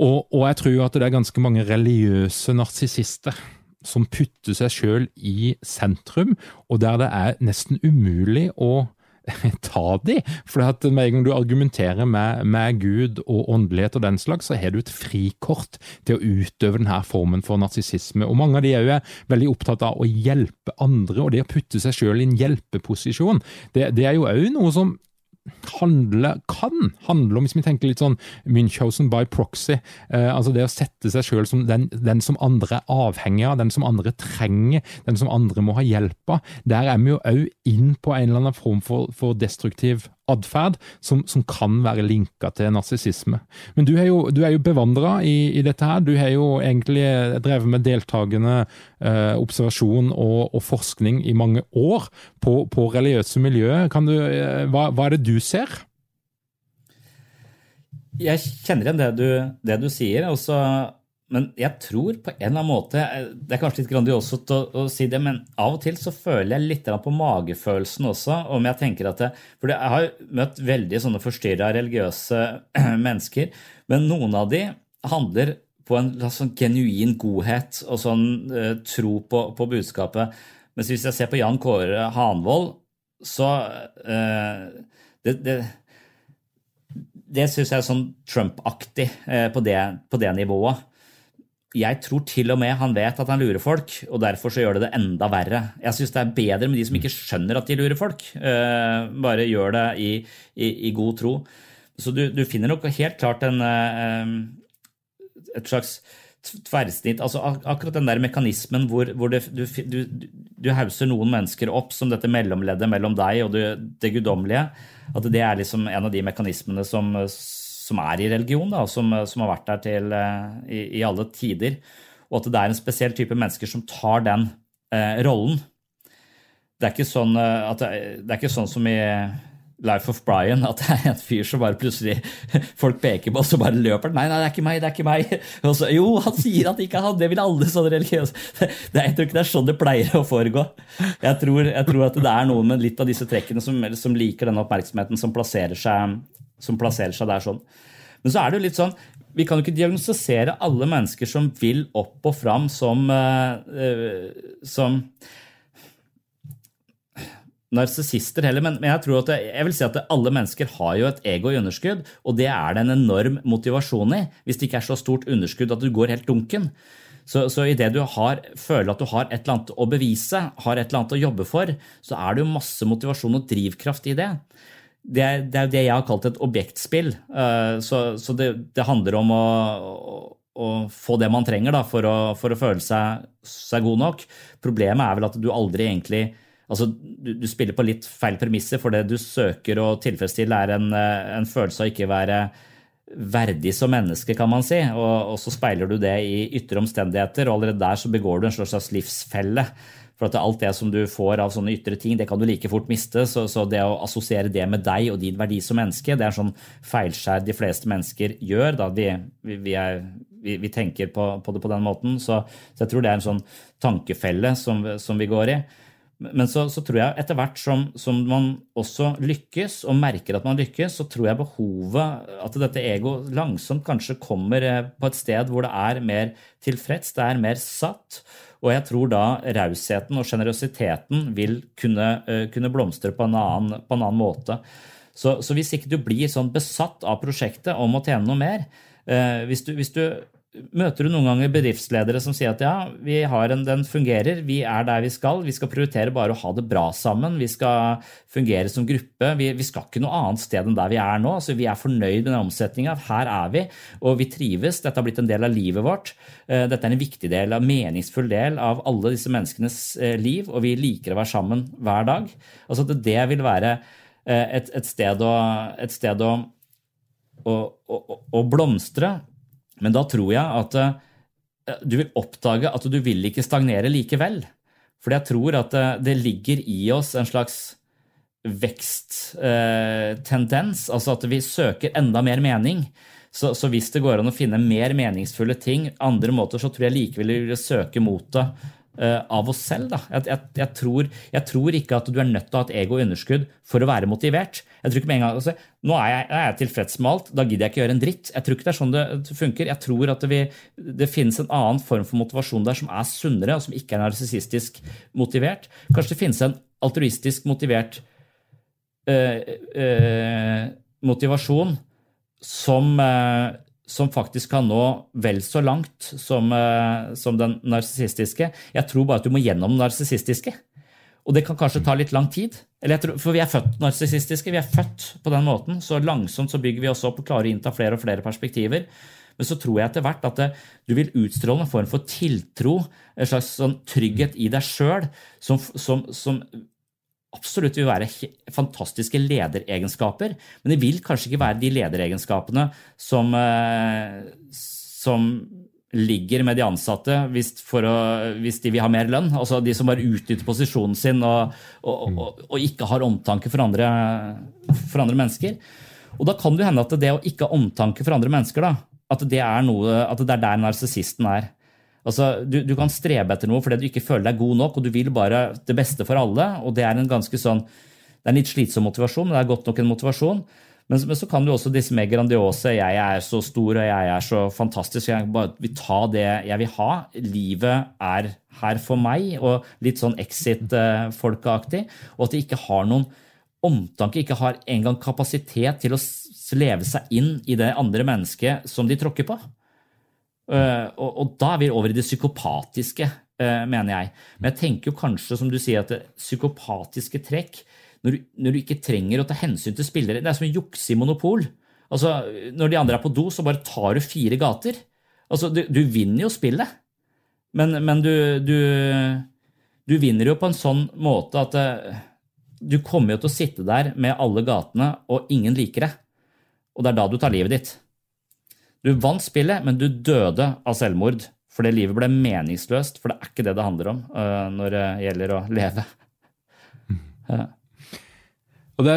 Og, og, jeg tror at det er ganske mange religiøse narsissister som putter seg sjøl i sentrum, og der det er nesten umulig å ta de. For at med en gang du argumenterer med, med, Gud og åndelighet og den slags, så har du et frikort til å utøve denne formen for narsissisme. Og mange av de er jo veldig opptatt av å hjelpe andre, og det å putte seg selv i en hjelpeposisjon, det, det er jo òg noe som handle, kan handle om, hvis vi tenker litt sånn Münchhausen by proxy, eh, altså det å sette seg sjøl som den, den, som andre er avhengig av, den som andre trenger, den som andre må ha hjelp av. Der er vi jo òg inn på en eller annen form for, for destruktiv atferd som, som, kan være linka til narsissisme. Men du er jo, du jo bevandra i, i, dette her. Du har jo egentlig drevet med deltakende eh, observasjon og, og, forskning i mange år på, på religiøse miljøer. Du, eh, hva, hva, er det du ser? Jeg kjenner igjen det du, det du sier. og så men jeg tror på en eller annen måte Det er kanskje litt grandiost å, å, si det, men av og til så føler jeg litt på magefølelsen også. om jeg tenker at det, For jeg har møtt veldig sånne forstyrra religiøse mennesker. Men noen av de handler på en sånn genuin godhet og sånn uh, tro på, på, budskapet. Mens hvis jeg ser på Jan Kåre Hanvold, så uh, det, det det syns jeg er sånn Trump-aktig eh, på, på, det nivået jeg tror til og med han vet at han lurer folk, og derfor så gjør det det enda verre. Jeg syns det er bedre med de som ikke skjønner at de lurer folk. Uh, bare gjør det i, i, i, god tro. Så du, du, finner nok helt klart en, uh, et slags tverrsnitt altså ak Akkurat den der mekanismen hvor, hvor det, du, du, du, hauser noen mennesker opp som dette mellomleddet mellom deg og det, guddommelige, at det er liksom en av de mekanismene som som er i religion, da, som, som har vært der til, eh, i, i, alle tider. Og at det er en spesiell type mennesker som tar den eh, rollen. Det er, sånn, eh, at det, det er ikke sånn som i Life of Brian, at det er en fyr som bare plutselig folk peker på, og så bare løper Nei, nei, det er ikke meg, det er ikke meg. Så, jo, han sier at det ikke er han. Det vil alle sånne religiøse det, Jeg tror ikke det er sånn det pleier å foregå. Jeg tror, jeg tror at det er noen med litt av disse trekkene som, som liker denne oppmerksomheten, som plasserer seg som plasserer seg der sånn. Men så er det jo litt sånn Vi kan jo ikke diagnostisere alle mennesker som vil opp og fram som, uh, som narsissister heller, men, jeg tror at jeg, jeg vil si at alle mennesker har jo et ego i underskudd, og det er det en enorm motivasjon i, hvis det ikke er så stort underskudd at du går helt dunken. Så, så idet du har, føler at du har et eller annet å bevise, har et eller annet å jobbe for, så er det jo masse motivasjon og drivkraft i det det er, det er det jeg har kalt et objektspill. Eh, så, så det, det, handler om å, å, få det man trenger da, for, å, for, å, føle seg, seg, god nok. Problemet er vel at du aldri egentlig Altså, du, du spiller på litt feil premisser, for det du søker å tilfredsstille, er en, eh, en følelse av ikke være verdig som menneske, kan man si. Og, og, så speiler du det i ytre omstendigheter, og allerede der så begår du en slags livsfelle. For at alt det som du får av sånne ytre ting, det kan du like fort miste. Så, så, det å assosiere det med deg og din verdi som menneske, det er sånn feilskjær de fleste mennesker gjør. da Vi, vi, er, vi, vi tenker på, på, det på den måten. Så, så, jeg tror det er en sånn tankefelle som, som vi går i. Men så, så, tror jeg etter hvert som, som, man også lykkes, og merker at man lykkes, så tror jeg behovet, at dette ego langsomt kanskje kommer eh, på et sted hvor det er mer tilfreds, det er mer satt. Og jeg tror da rausheten og sjenerøsiteten vil kunne, uh, kunne, blomstre på en annen, på en annen måte. Så, så, hvis ikke du blir sånn besatt av prosjektet om å tjene noe mer, uh, hvis, du, hvis du Møter du noen ganger bedriftsledere som sier at ja, vi har en, den fungerer, vi er der vi skal, vi skal prioritere bare å ha det bra sammen, vi skal fungere som gruppe, vi, vi skal ikke noe annet sted enn der vi er nå. altså Vi er fornøyd med den omsetninga, her er vi, og vi trives, dette har blitt en del av livet vårt. Eh, dette er en viktig del, en meningsfull del av alle disse menneskenes eh, liv, og vi liker å være sammen hver dag. Altså at det vil være eh, et, et sted å, et sted å å, blomstre, men da tror jeg at eh, du vil oppdage at du vil ikke stagnere likevel. For jeg tror at eh, det ligger i oss en slags veksttendens, eh, altså at vi søker enda mer mening. Så, så, hvis det går an å finne mer meningsfulle ting andre måter, så tror jeg likevel vi vil søke mot det av oss selv. Jeg, jeg, jeg, tror, jeg, tror, ikke at du er nødt til å ha et ego-underskudd for å være motivert. Jeg tror ikke med en gang, altså, Nå er jeg, er tilfreds med alt, da gidder jeg ikke gjøre en dritt. Jeg tror ikke det er sånn det funker. Jeg tror at det, vil, det finnes en annen form for motivasjon der som er sunnere, og som ikke er narsissistisk motivert. Kanskje det finnes en altruistisk motivert øh, øh, motivasjon som øh, som faktisk kan nå vel så langt som, eh, som den narsissistiske. Jeg tror bare at du må gjennom den narsissistiske. Og det kan kanskje ta litt lang tid. Tror, for vi er født narsissistiske. Vi er født på den måten. Så langsomt så bygger vi oss opp og klarer å innta flere og flere perspektiver. Men så tror jeg etter hvert at det, du vil utstråle en form for tiltro, en slags sånn trygghet i deg sjøl, som, som, som, absolutt vil være fantastiske lederegenskaper, men det vil kanskje ikke være de lederegenskapene som, eh, som ligger med de ansatte hvis, å, hvis, de vil ha mer lønn. Altså de som bare utnytter posisjonen sin og, og, og, og ikke har omtanke for andre, for andre, mennesker. Og da kan det hende at det å ikke ha omtanke for andre mennesker, da, at det er, noe, at det er der narsissisten er. Altså, du, du, kan strebe etter noe fordi du ikke føler deg god nok, og du vil bare det beste for alle. og Det er en ganske sånn, det er en litt slitsom motivasjon, men det er godt nok en motivasjon. Men, men så kan du også disse mer grandiose 'jeg er så stor og jeg er så fantastisk', jeg bare vil ta det jeg vil ha. Livet er her for meg, og litt sånn Exit-folkeaktig. Og at de ikke har noen omtanke, ikke har engang kapasitet til å leve seg inn i det andre mennesket som de tråkker på. Eh, og, og, da er vi over i det psykopatiske, uh, mener jeg. Men jeg tenker jo kanskje, som du sier, at det psykopatiske trekk når du, når du, ikke trenger å ta hensyn til spillere Det er som å jukse i monopol. Altså, Når de andre er på do, så bare tar du fire gater. Altså, Du, du vinner jo spillet, men, men du, du, du, vinner jo på en sånn måte at uh, du kommer jo til å sitte der med alle gatene, og ingen liker det. Og det er da du tar livet ditt. Du vant spillet, men du døde av selvmord. Fordi livet ble meningsløst, for det er ikke det det handler om uh, når det gjelder å leve. Uh. Og det,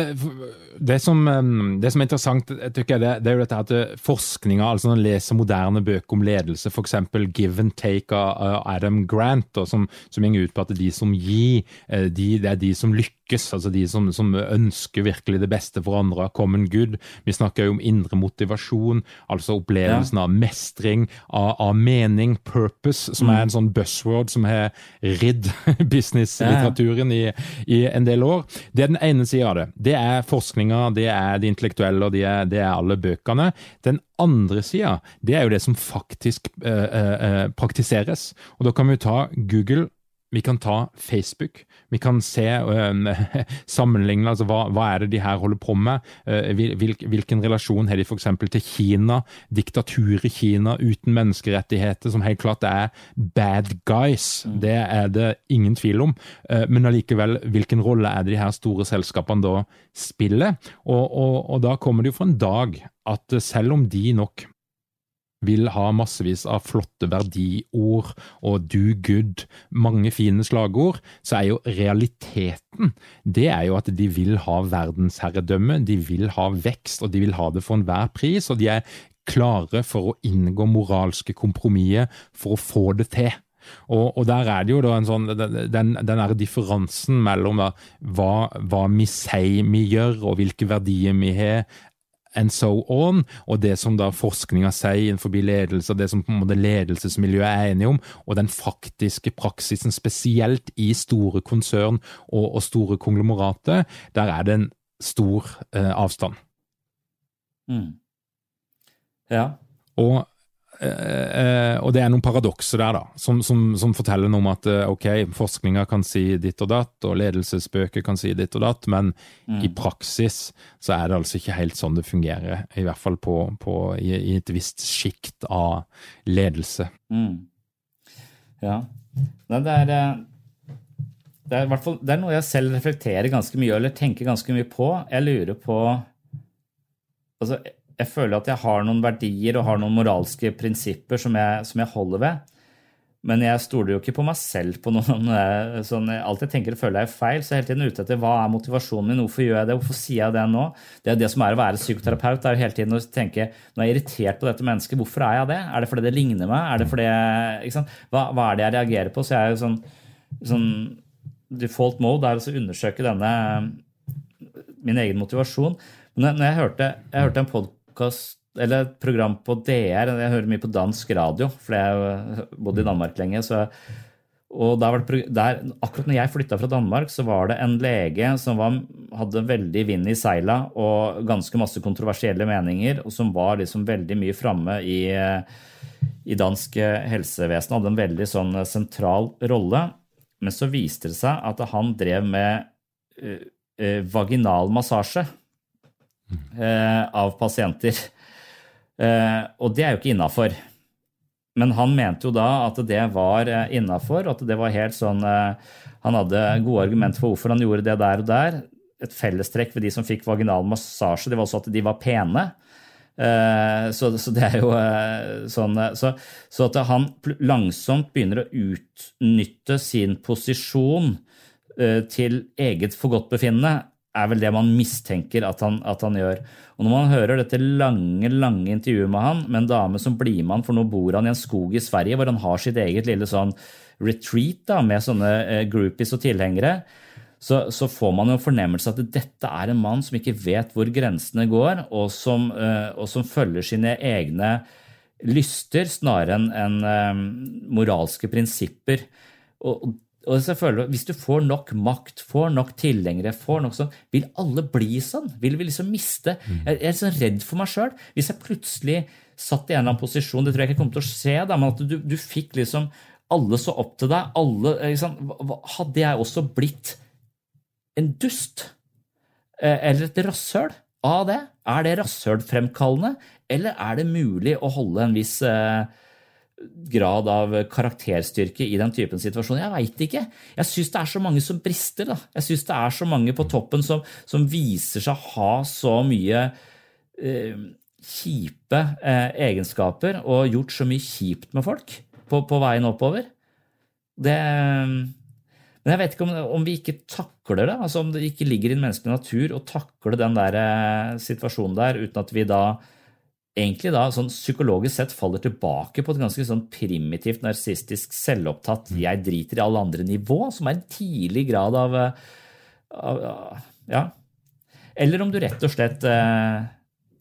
det, som, det, som, er interessant, jeg, det, det, er jo dette at eh, forskninga, altså når man leser moderne bøker om ledelse, f.eks. Give and Take av Adam Grant, som, som går ut på at de som gir, de, det er de som lykkes altså de som, som, ønsker virkelig det beste for andre, common good. Vi snakker jo om indre motivasjon, altså opplevelsen ja. av mestring, av, av, mening, purpose, som mm. er en sånn buzzword som har ridd businesslitteraturen i, i, en del år. Det er den ene sida av det. Det er forskninga, det er det intellektuelle, og det er, det er alle bøkene. Den andre sida, det er jo det som faktisk eh, eh, eh praktiseres. Og da kan vi ta Google vi kan ta Facebook. Vi kan se uh, sammenligne altså hva, hva, er det de her holder på med. Uh, hvil, hvilken relasjon har de f.eks. til Kina, diktaturet Kina uten menneskerettigheter, som helt klart er bad guys. Mm. Det er det ingen tvil om. Uh, men allikevel, hvilken rolle er det de her store selskapene da spiller? Og, og, og da kommer det jo for en dag at selv om de nok vil ha massevis av flotte verdiord og do good, mange fine slagord, så er jo realiteten det er jo at de vil ha verdensherredømme, de vil ha vekst, og de vil ha det for enhver pris. og de er klare for å inngå moralske kompromisser for å få det til. Og, og, der er det jo da en sånn, den, den der differansen mellom da, hva, hva vi sier vi gjør, og hvilke verdier vi har, and so on, og det som da forskninga sier innenfor ledelse, og det som på en måte ledelsesmiljøet er enige om, og den faktiske praksisen, spesielt i store konsern og, og store konglomerater, der er det en stor eh, avstand. Mm. Ja. Og og det er noen paradokser der, da, som, som, som forteller noe om at uh, ok, forskninga kan si ditt og datt, og ledelsesbøker kan si ditt og datt, men mm. i praksis så er det altså ikke helt sånn det fungerer. I hvert fall på, på, i, i, et visst sjikt av ledelse. Mm. Ja. Det er, det er, fall, det er noe jeg selv reflekterer ganske mye eller tenker ganske mye på. Jeg lurer på altså jeg føler at jeg har noen verdier og har noen moralske prinsipper som jeg, som jeg holder ved. Men jeg stoler jo ikke på meg selv på noen eh, sånn, Alt jeg tenker og føler er feil. Så jeg er hele tiden ute etter hva er motivasjonen min, hvorfor gjør jeg det, hvorfor sier jeg det nå? Det er det som er å være psykoterapeut. det er jo hele tiden å tenke når jeg er irritert på dette mennesket, hvorfor er jeg det? Er det fordi det ligner meg? Er det fordi ikke sant? Hva, hva er det jeg reagerer på? Så jeg er jo sånn, sånn Default mode er å undersøke denne min egen motivasjon. Men når jeg hørte, jeg hørte en podkast podkast eller et program på DR. Jeg hører mye på dansk radio, for jeg bodde bodd i Danmark lenge. Så, og der, der, akkurat når jeg flytta fra Danmark, så var det en lege som var, hadde veldig vind i seila og ganske masse kontroversielle meninger, og som var liksom veldig mye framme i, i dansk helsevesen. Hadde en veldig sånn sentral rolle. Men så viste det seg at han drev med uh, uh, vaginal massasje eh, av pasienter. Eh, og det er jo ikke innafor. Men han mente jo da at det var eh, innafor, at det var helt sånn eh, Han hadde gode argumenter for hvorfor han gjorde det der og der. Et fellestrekk ved de som fikk vaginal massasje, det var også at de var pene. Eh, så, det er jo sånn så, så, at han langsomt begynner å utnytte sin posisjon til eget forgodtbefinnende, er vel det man mistenker at han, at han, gjør. Og når man hører dette lange lange intervjuet med han, med en dame som blir med han, for nå bor han i en skog i Sverige hvor han har sitt eget lille sånn retreat da, med sånne eh, groupies og tilhengere, så, så, får man jo fornemmelse at dette er en mann som ikke vet hvor grensene går, og som, eh, og som følger sine egne lyster snarere enn en, um, moralske prinsipper. Og og selvfølgelig, Hvis du får nok makt, får nok tilhengere, får nok sånn, vil alle bli sånn? Vil vi liksom miste mm. Jeg er sånn redd for meg sjøl. Hvis jeg plutselig satt i en eller annen posisjon, det tror jeg ikke kommer til å skje, da, men at du, du fikk liksom Alle så opp til deg. alle, liksom, Hadde jeg også blitt en dust? Eh, eller et rasshøl av det? Er det rasshølfremkallende? Eller er det mulig å holde en viss eh, grad av karakterstyrke i den typen situasjon? Jeg veit ikke. Jeg syns det er så mange som brister. Da. Jeg syns det er så mange på toppen som, som viser seg å ha så mye eh, kjipe eh, egenskaper og gjort så mye kjipt med folk på, på veien oppover. Det men jeg vet ikke om, om, vi ikke takler det, altså om det ikke ligger i den menneskelige natur å takle den der eh, situasjonen der uten at vi da egentlig da sånn psykologisk sett faller tilbake på et ganske sånn primitivt, narsistisk, selvopptatt mm. 'jeg driter i alle andre' nivå, som er en tidlig grad av, av, Ja. Eller om du rett og slett eh,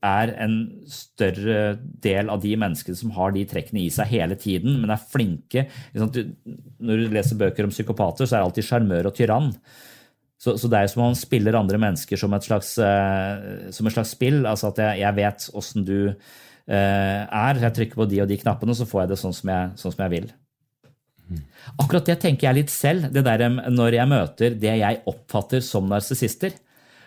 er en større del av de menneskene som har de trekkene i seg hele tiden, men er flinke. Når du leser bøker om psykopater, så er det alltid sjarmør og tyrann. Så, så, det er jo som om man spiller andre mennesker som et slags, eh, som et slags spill. Altså at jeg, jeg vet åssen du eh, er. Jeg trykker på de og de knappene, så får jeg det sånn som jeg, sånn som jeg vil. Akkurat det tenker jeg litt selv, det der når jeg møter det jeg oppfatter som narsissister.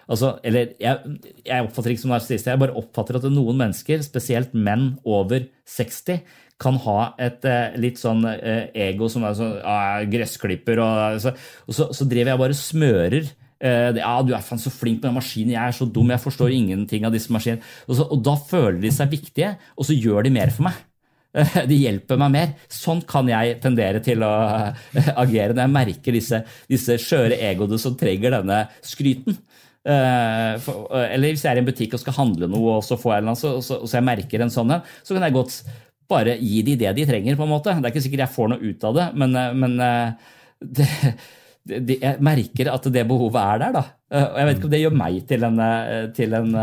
Altså, eller jeg, jeg, oppfatter ikke som narsissister, jeg bare oppfatter at noen mennesker, spesielt menn over 60, kan ha et eh, litt sånn eh, ego som er sånn ah, gressklipper, og, så, og så, så, driver jeg bare smører. Eh, ja, du er faen så flink med den maskinen, jeg er så dum, jeg forstår ingenting av disse maskinene. Og, og da føler de seg viktige, og så gjør de mer for meg. De hjelper meg mer. Sånn kan jeg tendere til å agere når jeg merker disse, disse skjøre egoene som trenger denne skryten. Eller hvis jeg er i en butikk og skal handle noe, og så får jeg en så, så, så jeg merker en sånn en, så kan jeg godt bare gi de det de trenger, på en måte. Det er ikke sikkert jeg får noe ut av det, men, men det, det, jeg merker at det behovet er der. da. Og Jeg vet ikke om det gjør meg til en, til en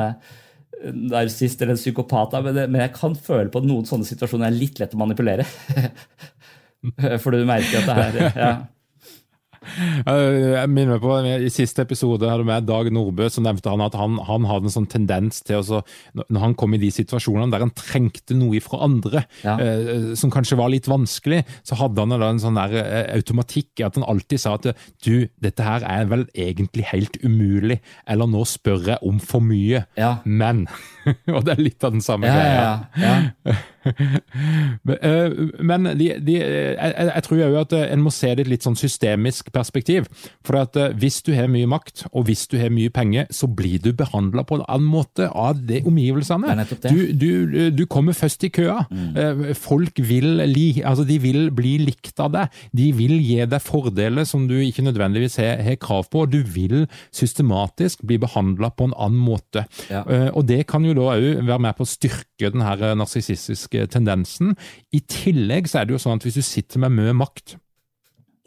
narsist eller en psykopat, men, det, men jeg kan føle på at noen sånne situasjoner er litt lett å manipulere. For du merker at det er ja. Jeg minner meg på, I siste episode hadde med Dag Nordbø, så nevnte han at han, han hadde en sånn tendens til å Når han kom i de situasjonene der han trengte noe fra andre, ja. eh, som kanskje var litt vanskelig, så hadde han da en sånn der eh, automatikk at han alltid sa at du, dette her er vel egentlig helt umulig, eller nå spør jeg om for mye, ja. men Og det er litt av den samme ja, greia. Ja, ja. men de, de, jeg, jeg, tror jo at en må se det i et litt sånn systemisk perspektiv. For at eh, hvis du har mye makt, og hvis du har mye penger, så blir du behandla på en annen måte av de omgivelsene. Du, du, du, kommer først i køa. Mm. Eh, folk vil, li, altså de vil bli likt av deg. De vil gi deg fordeler som du ikke nødvendigvis har, har krav på. Du vil systematisk bli behandla på en annen måte. Eh, og det kan jo da òg være med på å styrke den her narsissistiske tendensen. I tillegg så er det jo sånn at hvis du sitter med mye makt,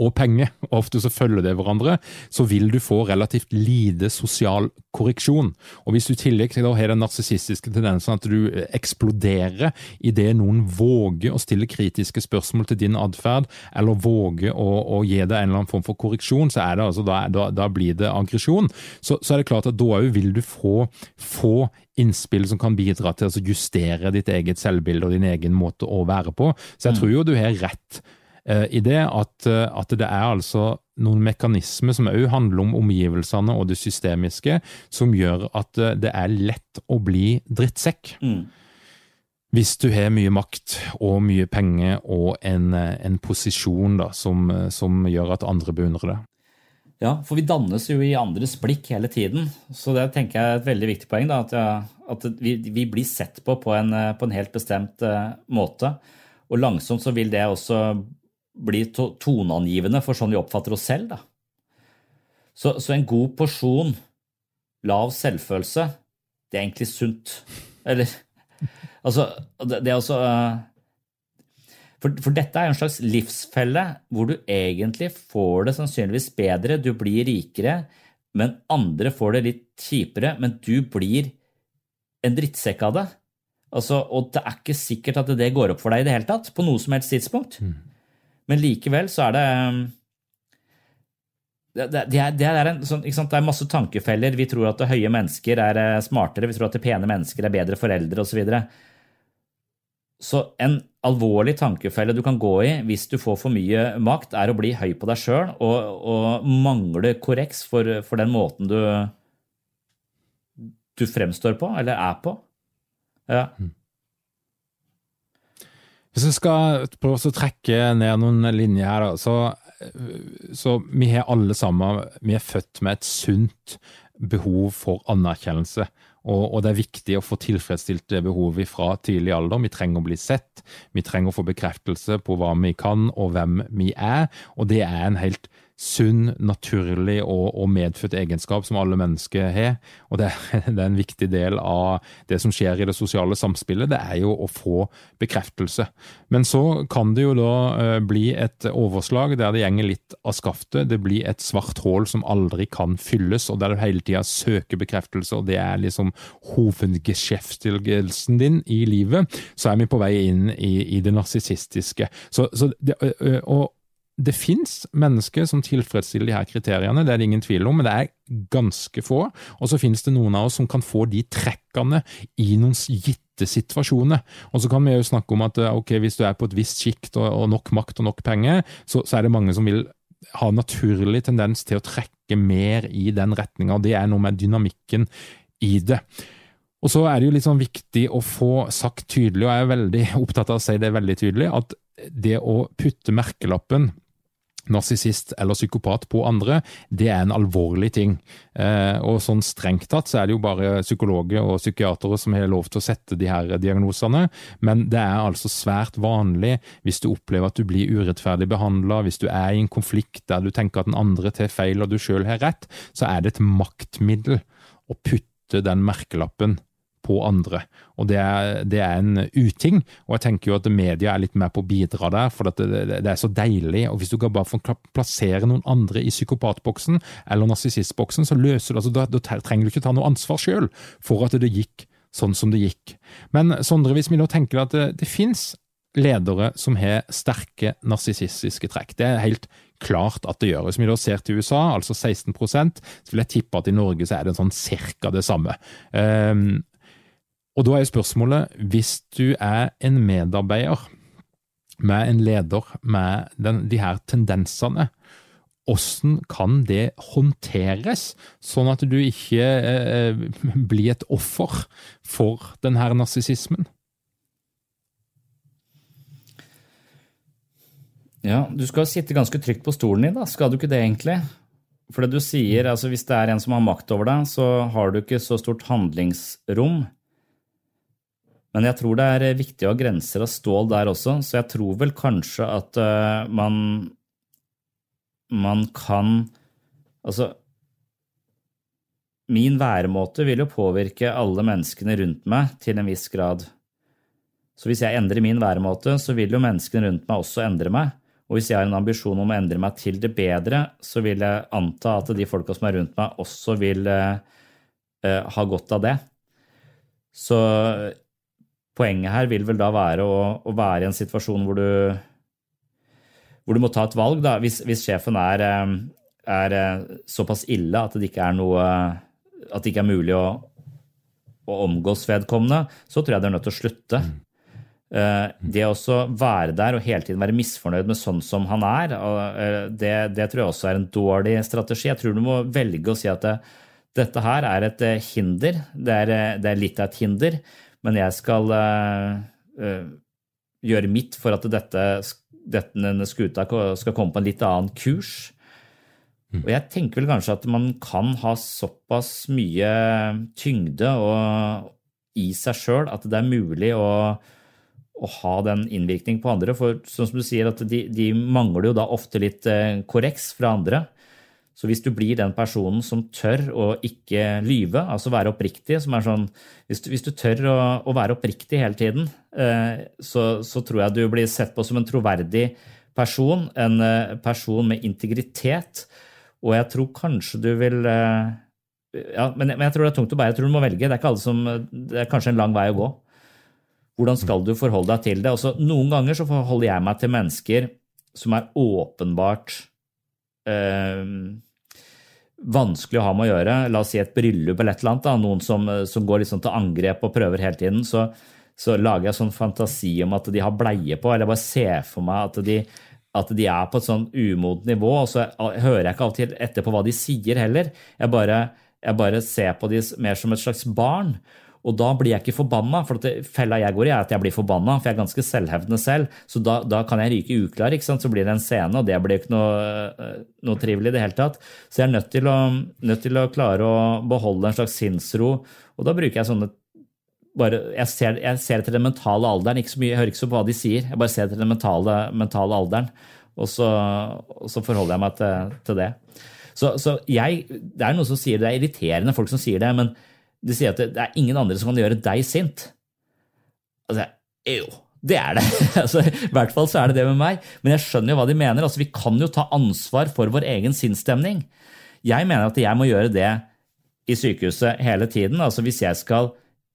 og penger, og ofte så følger det hverandre, så vil du få relativt lite sosial korreksjon. Og Hvis du i tillegg til har den narsissistiske tendensen at du eksploderer idet noen våger å stille kritiske spørsmål til din atferd, eller våger å, å, gi deg en eller annen form for korreksjon, så er det altså, da, da, da blir det aggresjon. Så, så, er det klart at da òg vil du få, få innspill som kan bidra til å justere ditt eget selvbilde og din egen måte å være på. Så jeg mm. tror jo du har rett i det at, eh, at, det er altså noen mekanismer som òg handler om omgivelsene og det systemiske, som gjør at eh, det er lett å bli drittsekk. Mm. Hvis du har mye makt og mye penger og en, en posisjon da, som, som, gjør at andre beundrer det. Ja, for vi dannes jo i andres blikk hele tiden. Så det tenker jeg er et veldig viktig poeng. Da, at, at vi, vi, blir sett på på en, på en helt bestemt måte. Og langsomt så vil det også blir toneangivende for sånn vi oppfatter oss selv. Så, så, en god porsjon lav selvfølelse, det er egentlig sunt. Eller Altså, det, det er uh, for, for, dette er en slags livsfelle hvor du egentlig får det sannsynligvis bedre, du blir rikere, men andre får det litt kjipere, men du blir en drittsekk av det. Altså, og det er ikke sikkert at det går opp for deg i det hele tatt, på noe som helst tidspunkt. Mm. Men likevel så er det um, det, er, det, er en, sånn, det, er masse tankefeller. Vi tror at høye mennesker er eh, smartere, vi tror at pene mennesker er bedre foreldre osv. Så, videre. så en alvorlig tankefelle du kan gå i hvis du får for mye makt, er å bli høy på deg sjøl og, og, mangle korreks for, for, den måten du, du fremstår på, eller er på. Ja. Mm. Hvis jeg skal prøve å trekke ned noen linjer her, så, så vi har alle sammen vi er født med et sunt behov for anerkjennelse. Og, det er viktig å få tilfredsstilt det behovet fra tidlig alder. Vi trenger å bli sett, vi trenger å få bekreftelse på hva vi kan og hvem vi er. Og det er en helt sunn, naturlig og, og, medfødt egenskap som alle mennesker har. Og det, det, er en viktig del av det som skjer i det sosiale samspillet, det er jo å få bekreftelse. Men så kan det jo da uh, bli et overslag der det gjenger litt av skaftet. Det blir et svart hull som aldri kan fylles, og der du hele tida søker bekreftelse, og det er liksom hovedgeskjeftelsen din i livet, så er vi på vei inn i, i det narsissistiske. Så, så det, og det fins mennesker som tilfredsstiller de her kriteriene, det er det ingen tvil om, men det er ganske få. Og så finnes det noen av oss som kan få de trekkene i noen gitte situasjoner. Og så kan vi jo snakke om at ok, hvis du er på et visst sjikt og, og, nok makt og nok penger, så, så, er det mange som vil ha naturlig tendens til å trekke mer i den retninga. Det er noe med dynamikken i det. Og så er det jo litt sånn viktig å få sagt tydelig, og jeg er veldig opptatt av å si det veldig tydelig, at det å putte merkelappen narsissist eller psykopat på andre, det er en alvorlig ting. Eh, og sånn strengt tatt så er det jo bare psykologer og psykiatere som har lov til å sette de her diagnosene, men det er altså svært vanlig hvis du opplever at du blir urettferdig behandla, hvis du er i en konflikt der du tenker at den andre tar feil og du sjøl har rett, så er det et maktmiddel å putte den merkelappen på andre. Og det er, det er, en uting. Og jeg tenker jo at media er litt med på å bidra der, for det, det, er så deilig. Og hvis du kan bare få plassere noen andre i psykopatboksen eller narsissistboksen, så løser du altså, da, da trenger du ikke ta noe ansvar sjøl for at det gikk sånn som det gikk. Men Sondre, hvis vi nå tenker at det, det fins ledere som har sterke narsissistiske trekk. Det er helt klart at det gjør. Hvis vi da ser til USA, altså 16 så vil jeg tippe at i Norge så er det sånn cirka det samme. Um, og da er spørsmålet, hvis du er en medarbeider med en leder med den, de her tendensene, hvordan kan det håndteres, sånn at du ikke eh, blir et offer for denne narsissismen? Ja, du skal sitte ganske trygt på stolen din, da. Skal du ikke det, egentlig? For det du sier, altså hvis det er en som har makt over deg, så har du ikke så stort handlingsrom. Men jeg tror det er viktig å ha grenser av stål der også, så jeg tror vel kanskje at uh, man man kan Altså Min væremåte vil jo påvirke alle menneskene rundt meg til en viss grad. Så hvis jeg endrer min væremåte, så vil jo menneskene rundt meg også endre meg. Og hvis jeg har en ambisjon om å endre meg til det bedre, så vil jeg anta at de folka som er rundt meg, også vil uh, ha godt av det. Så poenget her vil vel da være å, å være i en situasjon hvor du hvor du må ta et valg. Da. Hvis, hvis sjefen er, eh, er, eh, såpass ille at det ikke er noe at det ikke er mulig å, å omgås vedkommende, så tror jeg det er nødt til å slutte. Mm. Det å være der og hele tiden være misfornøyd med sånn som han er, det, det, tror jeg også er en dårlig strategi. Jeg tror du må velge å si at det, dette her er et hinder. Det er, det er, litt av et hinder, men jeg skal uh, gjøre mitt for at dette denne skuta skal komme på en litt annen kurs. Mm. Og jeg tenker vel kanskje at man kan ha såpass mye tyngde og, i seg sjøl at det er mulig å, å, ha den innvirkning på andre. For sånn som du sier, at de, de mangler jo da ofte litt eh, korreks fra andre. Så hvis du blir den personen som tør å ikke lyve, altså være oppriktig som er sånn, Hvis du, hvis du tør å, å, være oppriktig hele tiden, eh, så, så, tror jeg du blir sett på som en troverdig person. En eh, person med integritet. Og jeg tror kanskje du vil eh, ja, men, men, jeg tror det er tungt å bære. Jeg tror du må velge. Det er, som, det er kanskje en lang vei å gå. Hvordan skal du forholde deg til det? Også, noen ganger så forholder jeg meg til mennesker som er åpenbart vanskelig å ha med å gjøre. La oss si et bryllup eller et eller annet. Da. Noen som, som går liksom til angrep og prøver hele tiden. Så, så, lager jeg sånn fantasi om at de har bleie på, eller bare ser for meg at de, at de er på et sånn umodent nivå. Og så hører jeg ikke alltid etter på hva de sier heller. Jeg bare, jeg bare ser på de mer som et slags barn. Og da blir jeg ikke forbanna, for det, fella jeg går i, er at jeg blir forbanna, for jeg er ganske selvhevdende selv. Så da, da kan jeg ryke uklar, så blir det en scene, og det blir ikke noe, eh, noe trivelig i det hele tatt. Så jeg er nødt til, å, nødt til å klare å beholde en slags sinnsro, og da bruker jeg sånne bare, jeg, ser, jeg ser til den mentale alderen, ikke så mye, jeg hører ikke så på hva de sier, jeg bare ser til den mentale, mentale alderen, og så, og så, forholder jeg meg til, til det. Så, så jeg, det er noe som sier det, det er irriterende folk som sier det, men de sier at det, er ingen andre som kan gjøre deg sint. Altså, jo, det er det. altså, I hvert fall så er det det med meg. Men jeg skjønner jo hva de mener. Altså, vi kan jo ta ansvar for vår egen sinnsstemning. Jeg mener at jeg må gjøre det i sykehuset hele tiden. Altså, hvis jeg skal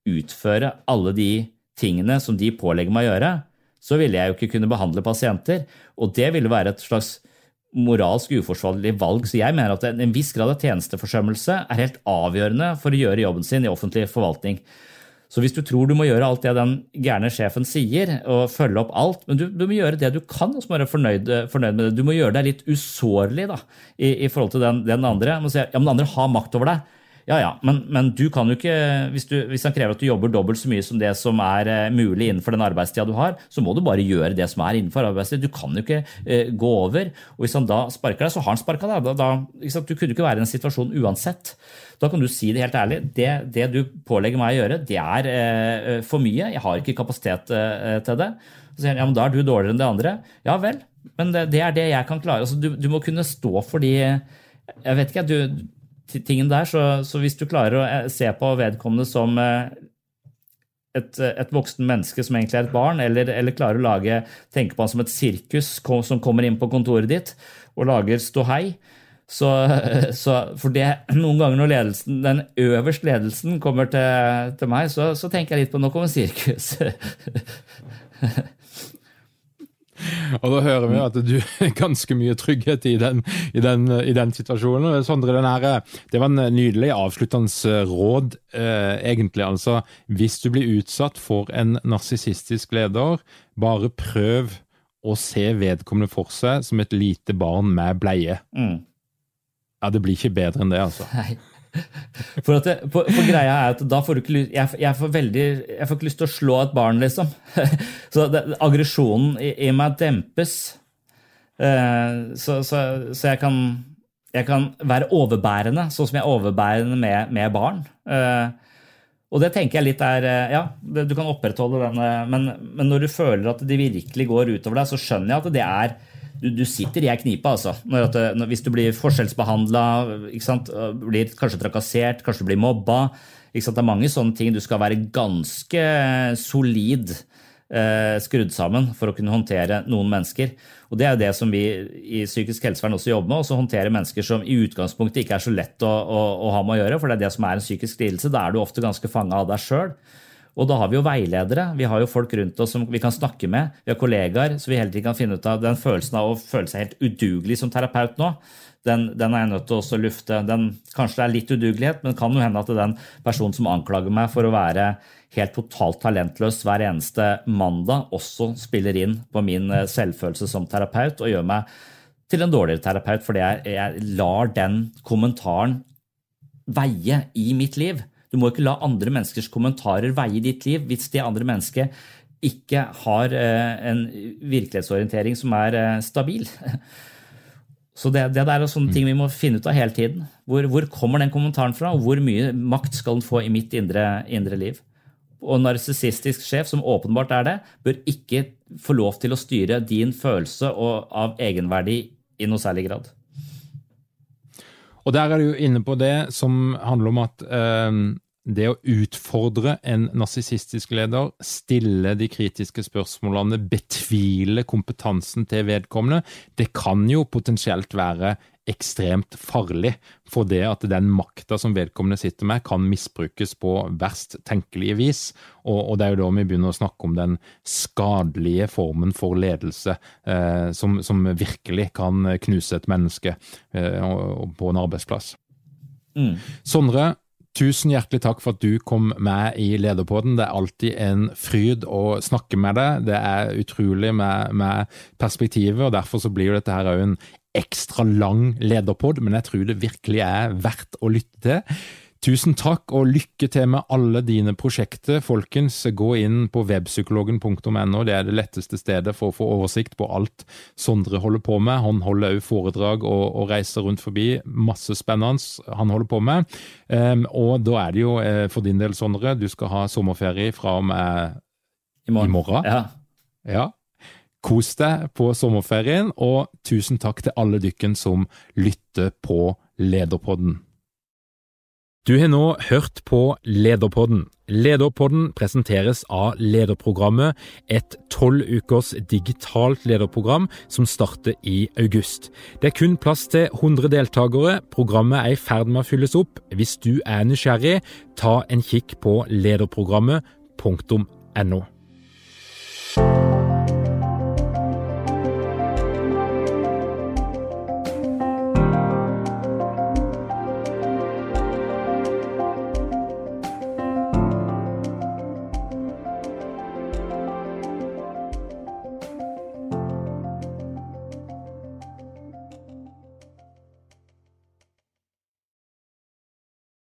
utføre alle de tingene som de pålegger meg å gjøre, så ville jeg jo ikke kunne behandle pasienter. Og det ville være et slags moralsk uforsvarlig valg. Så jeg mener at en viss grad av tjenesteforsømmelse er helt avgjørende for å gjøre jobben sin i offentlig forvaltning. Så hvis du tror du må gjøre alt det den gærne sjefen sier, og følge opp alt, men du, du må gjøre det du kan, og så må du være fornøyd, fornøyd, med det. Du må gjøre deg litt usårlig da, i, i forhold til den, den andre. Du må si, ja, men den andre har makt over deg. Ja, ja, men, men, du kan jo ikke, hvis, du, hvis, han krever at du jobber dobbelt så mye som det som er uh, mulig innenfor den arbeidstida du har, så må du bare gjøre det som er innenfor arbeidstida. Du kan jo ikke eh, gå over. Og hvis han da sparker deg, så har han sparka deg. Da, da, du kunne ikke være i en situasjon uansett. Da kan du si det helt ærlig. Det, det du pålegger meg å gjøre, det er eh, for mye. Jeg har ikke kapasitet til det. Så sier han ja, men da er du dårligere enn det andre. Ja vel, men det, det er det jeg kan klare. Altså, du, du må kunne stå for de Jeg vet ikke, du tingen der. Så, så, hvis du klarer å eh, se på vedkommende som eh, et, et voksen menneske som egentlig er et barn, eller, eller klarer å lage, tenke på han som et sirkus som kommer inn på kontoret ditt og lager ståhei. Så, så, for det, noen ganger når ledelsen, den øverste ledelsen kommer til, til meg, så, så, tenker jeg litt på nå kommer sirkus. Og da hører vi at du har ganske mye trygghet i den, i den, i den situasjonen. Sondre, her, det var en nydelig avsluttende råd, eh, egentlig. Altså, hvis du blir utsatt for en narsissistisk leder, bare prøv å se vedkommende for seg som et lite barn med bleie. Mm. Ja, det blir ikke bedre enn det, altså. Nei. For, det, for, for, greia er at da får du ikke lyst jeg, jeg, får veldig, jeg får ikke lyst til å slå et barn, liksom. Så aggresjonen i, i, meg dempes. Uh, så, så, så jeg, kan, jeg, kan, være overbærende, sånn som jeg er overbærende med, med barn. Uh, og det tenker jeg litt er uh, Ja, du kan opprettholde den, men, men, når du føler at de virkelig går utover deg, så skjønner jeg at det er du, du sitter i ei knipe, altså. Når at, når, hvis du blir forskjellsbehandla, blir kanskje trakassert, kanskje du blir mobba. Det er mange sånne ting. Du skal være ganske solid eh, skrudd sammen for å kunne håndtere noen mennesker. Og Det er jo det som vi i psykisk helsevern også jobber med. Å håndtere mennesker som i utgangspunktet ikke er så lett å, å, å, ha med å gjøre. For det er det som er en psykisk lidelse. Da er du ofte ganske fanga av deg sjøl. Og da har vi jo veiledere, vi har jo folk rundt oss som vi kan snakke med, vi har kollegaer, så vi hele tiden kan finne ut av den følelsen av å føle seg helt udugelig som terapeut nå. Den, den er jeg nødt til å lufte. Den, kanskje det er litt udugelighet, men det kan jo hende at den personen som anklager meg for å være helt totalt talentløs hver eneste mandag, også spiller inn på min eh, selvfølelse som terapeut og gjør meg til en dårligere terapeut fordi jeg, jeg lar den kommentaren veie i mitt liv. Du må ikke la andre menneskers kommentarer veie ditt liv hvis det andre mennesket ikke har eh, en virkelighetsorientering som er eh, stabil. Så det, det er sånne ting vi må finne ut av hele tiden. Hvor, hvor, kommer den kommentaren fra, og hvor mye makt skal den få i mitt indre, indre liv? Og en narsissistisk sjef, som åpenbart er det, bør ikke få lov til å styre din følelse av egenverdi i noe særlig grad. Og der er du inne på det som handler om at eh, det å utfordre en narsissistisk leder, stille de kritiske spørsmålene, betvile kompetansen til vedkommende, det kan jo potensielt være ekstremt farlig for det at den makta som vedkommende sitter med, kan misbrukes på verst tenkelige vis. Og, og, det er jo da vi begynner å snakke om den skadelige formen for ledelse eh, som, som, virkelig kan knuse et menneske eh, på en arbeidsplass. Mm. Sondre, Tusen hjertelig takk for at du kom med i Lederpodden. Det er alltid en fryd å snakke med deg. Det er utrolig med, med perspektivet, og derfor så blir jo dette her en ekstra lang lederpod, men jeg tror det virkelig er verdt å lytte til. Tusen takk og lykke til med alle dine prosjekter. Folkens, gå inn på webpsykologen.no. Det er det letteste stedet for å få oversikt på alt Sondre holder på med. Han holder også foredrag og, og reiser rundt forbi. Masse spennende han holder på med. Um, og da er det jo uh, for din del, Sondre, du skal ha sommerferie fra og med i morgen. I morgen. Ja. ja. Kos deg på sommerferien, og tusen takk til alle dykken som lytter på Lederpodden. Du har nå hørt på Lederpodden. Lederpodden presenteres av Lederprogrammet, et tolv ukers digitalt lederprogram som starter i august. Det er kun plass til 100 deltakere. Programmet er i ferd med å fylles opp. Hvis du er nysgjerrig, ta en kikk på lederprogrammet.no.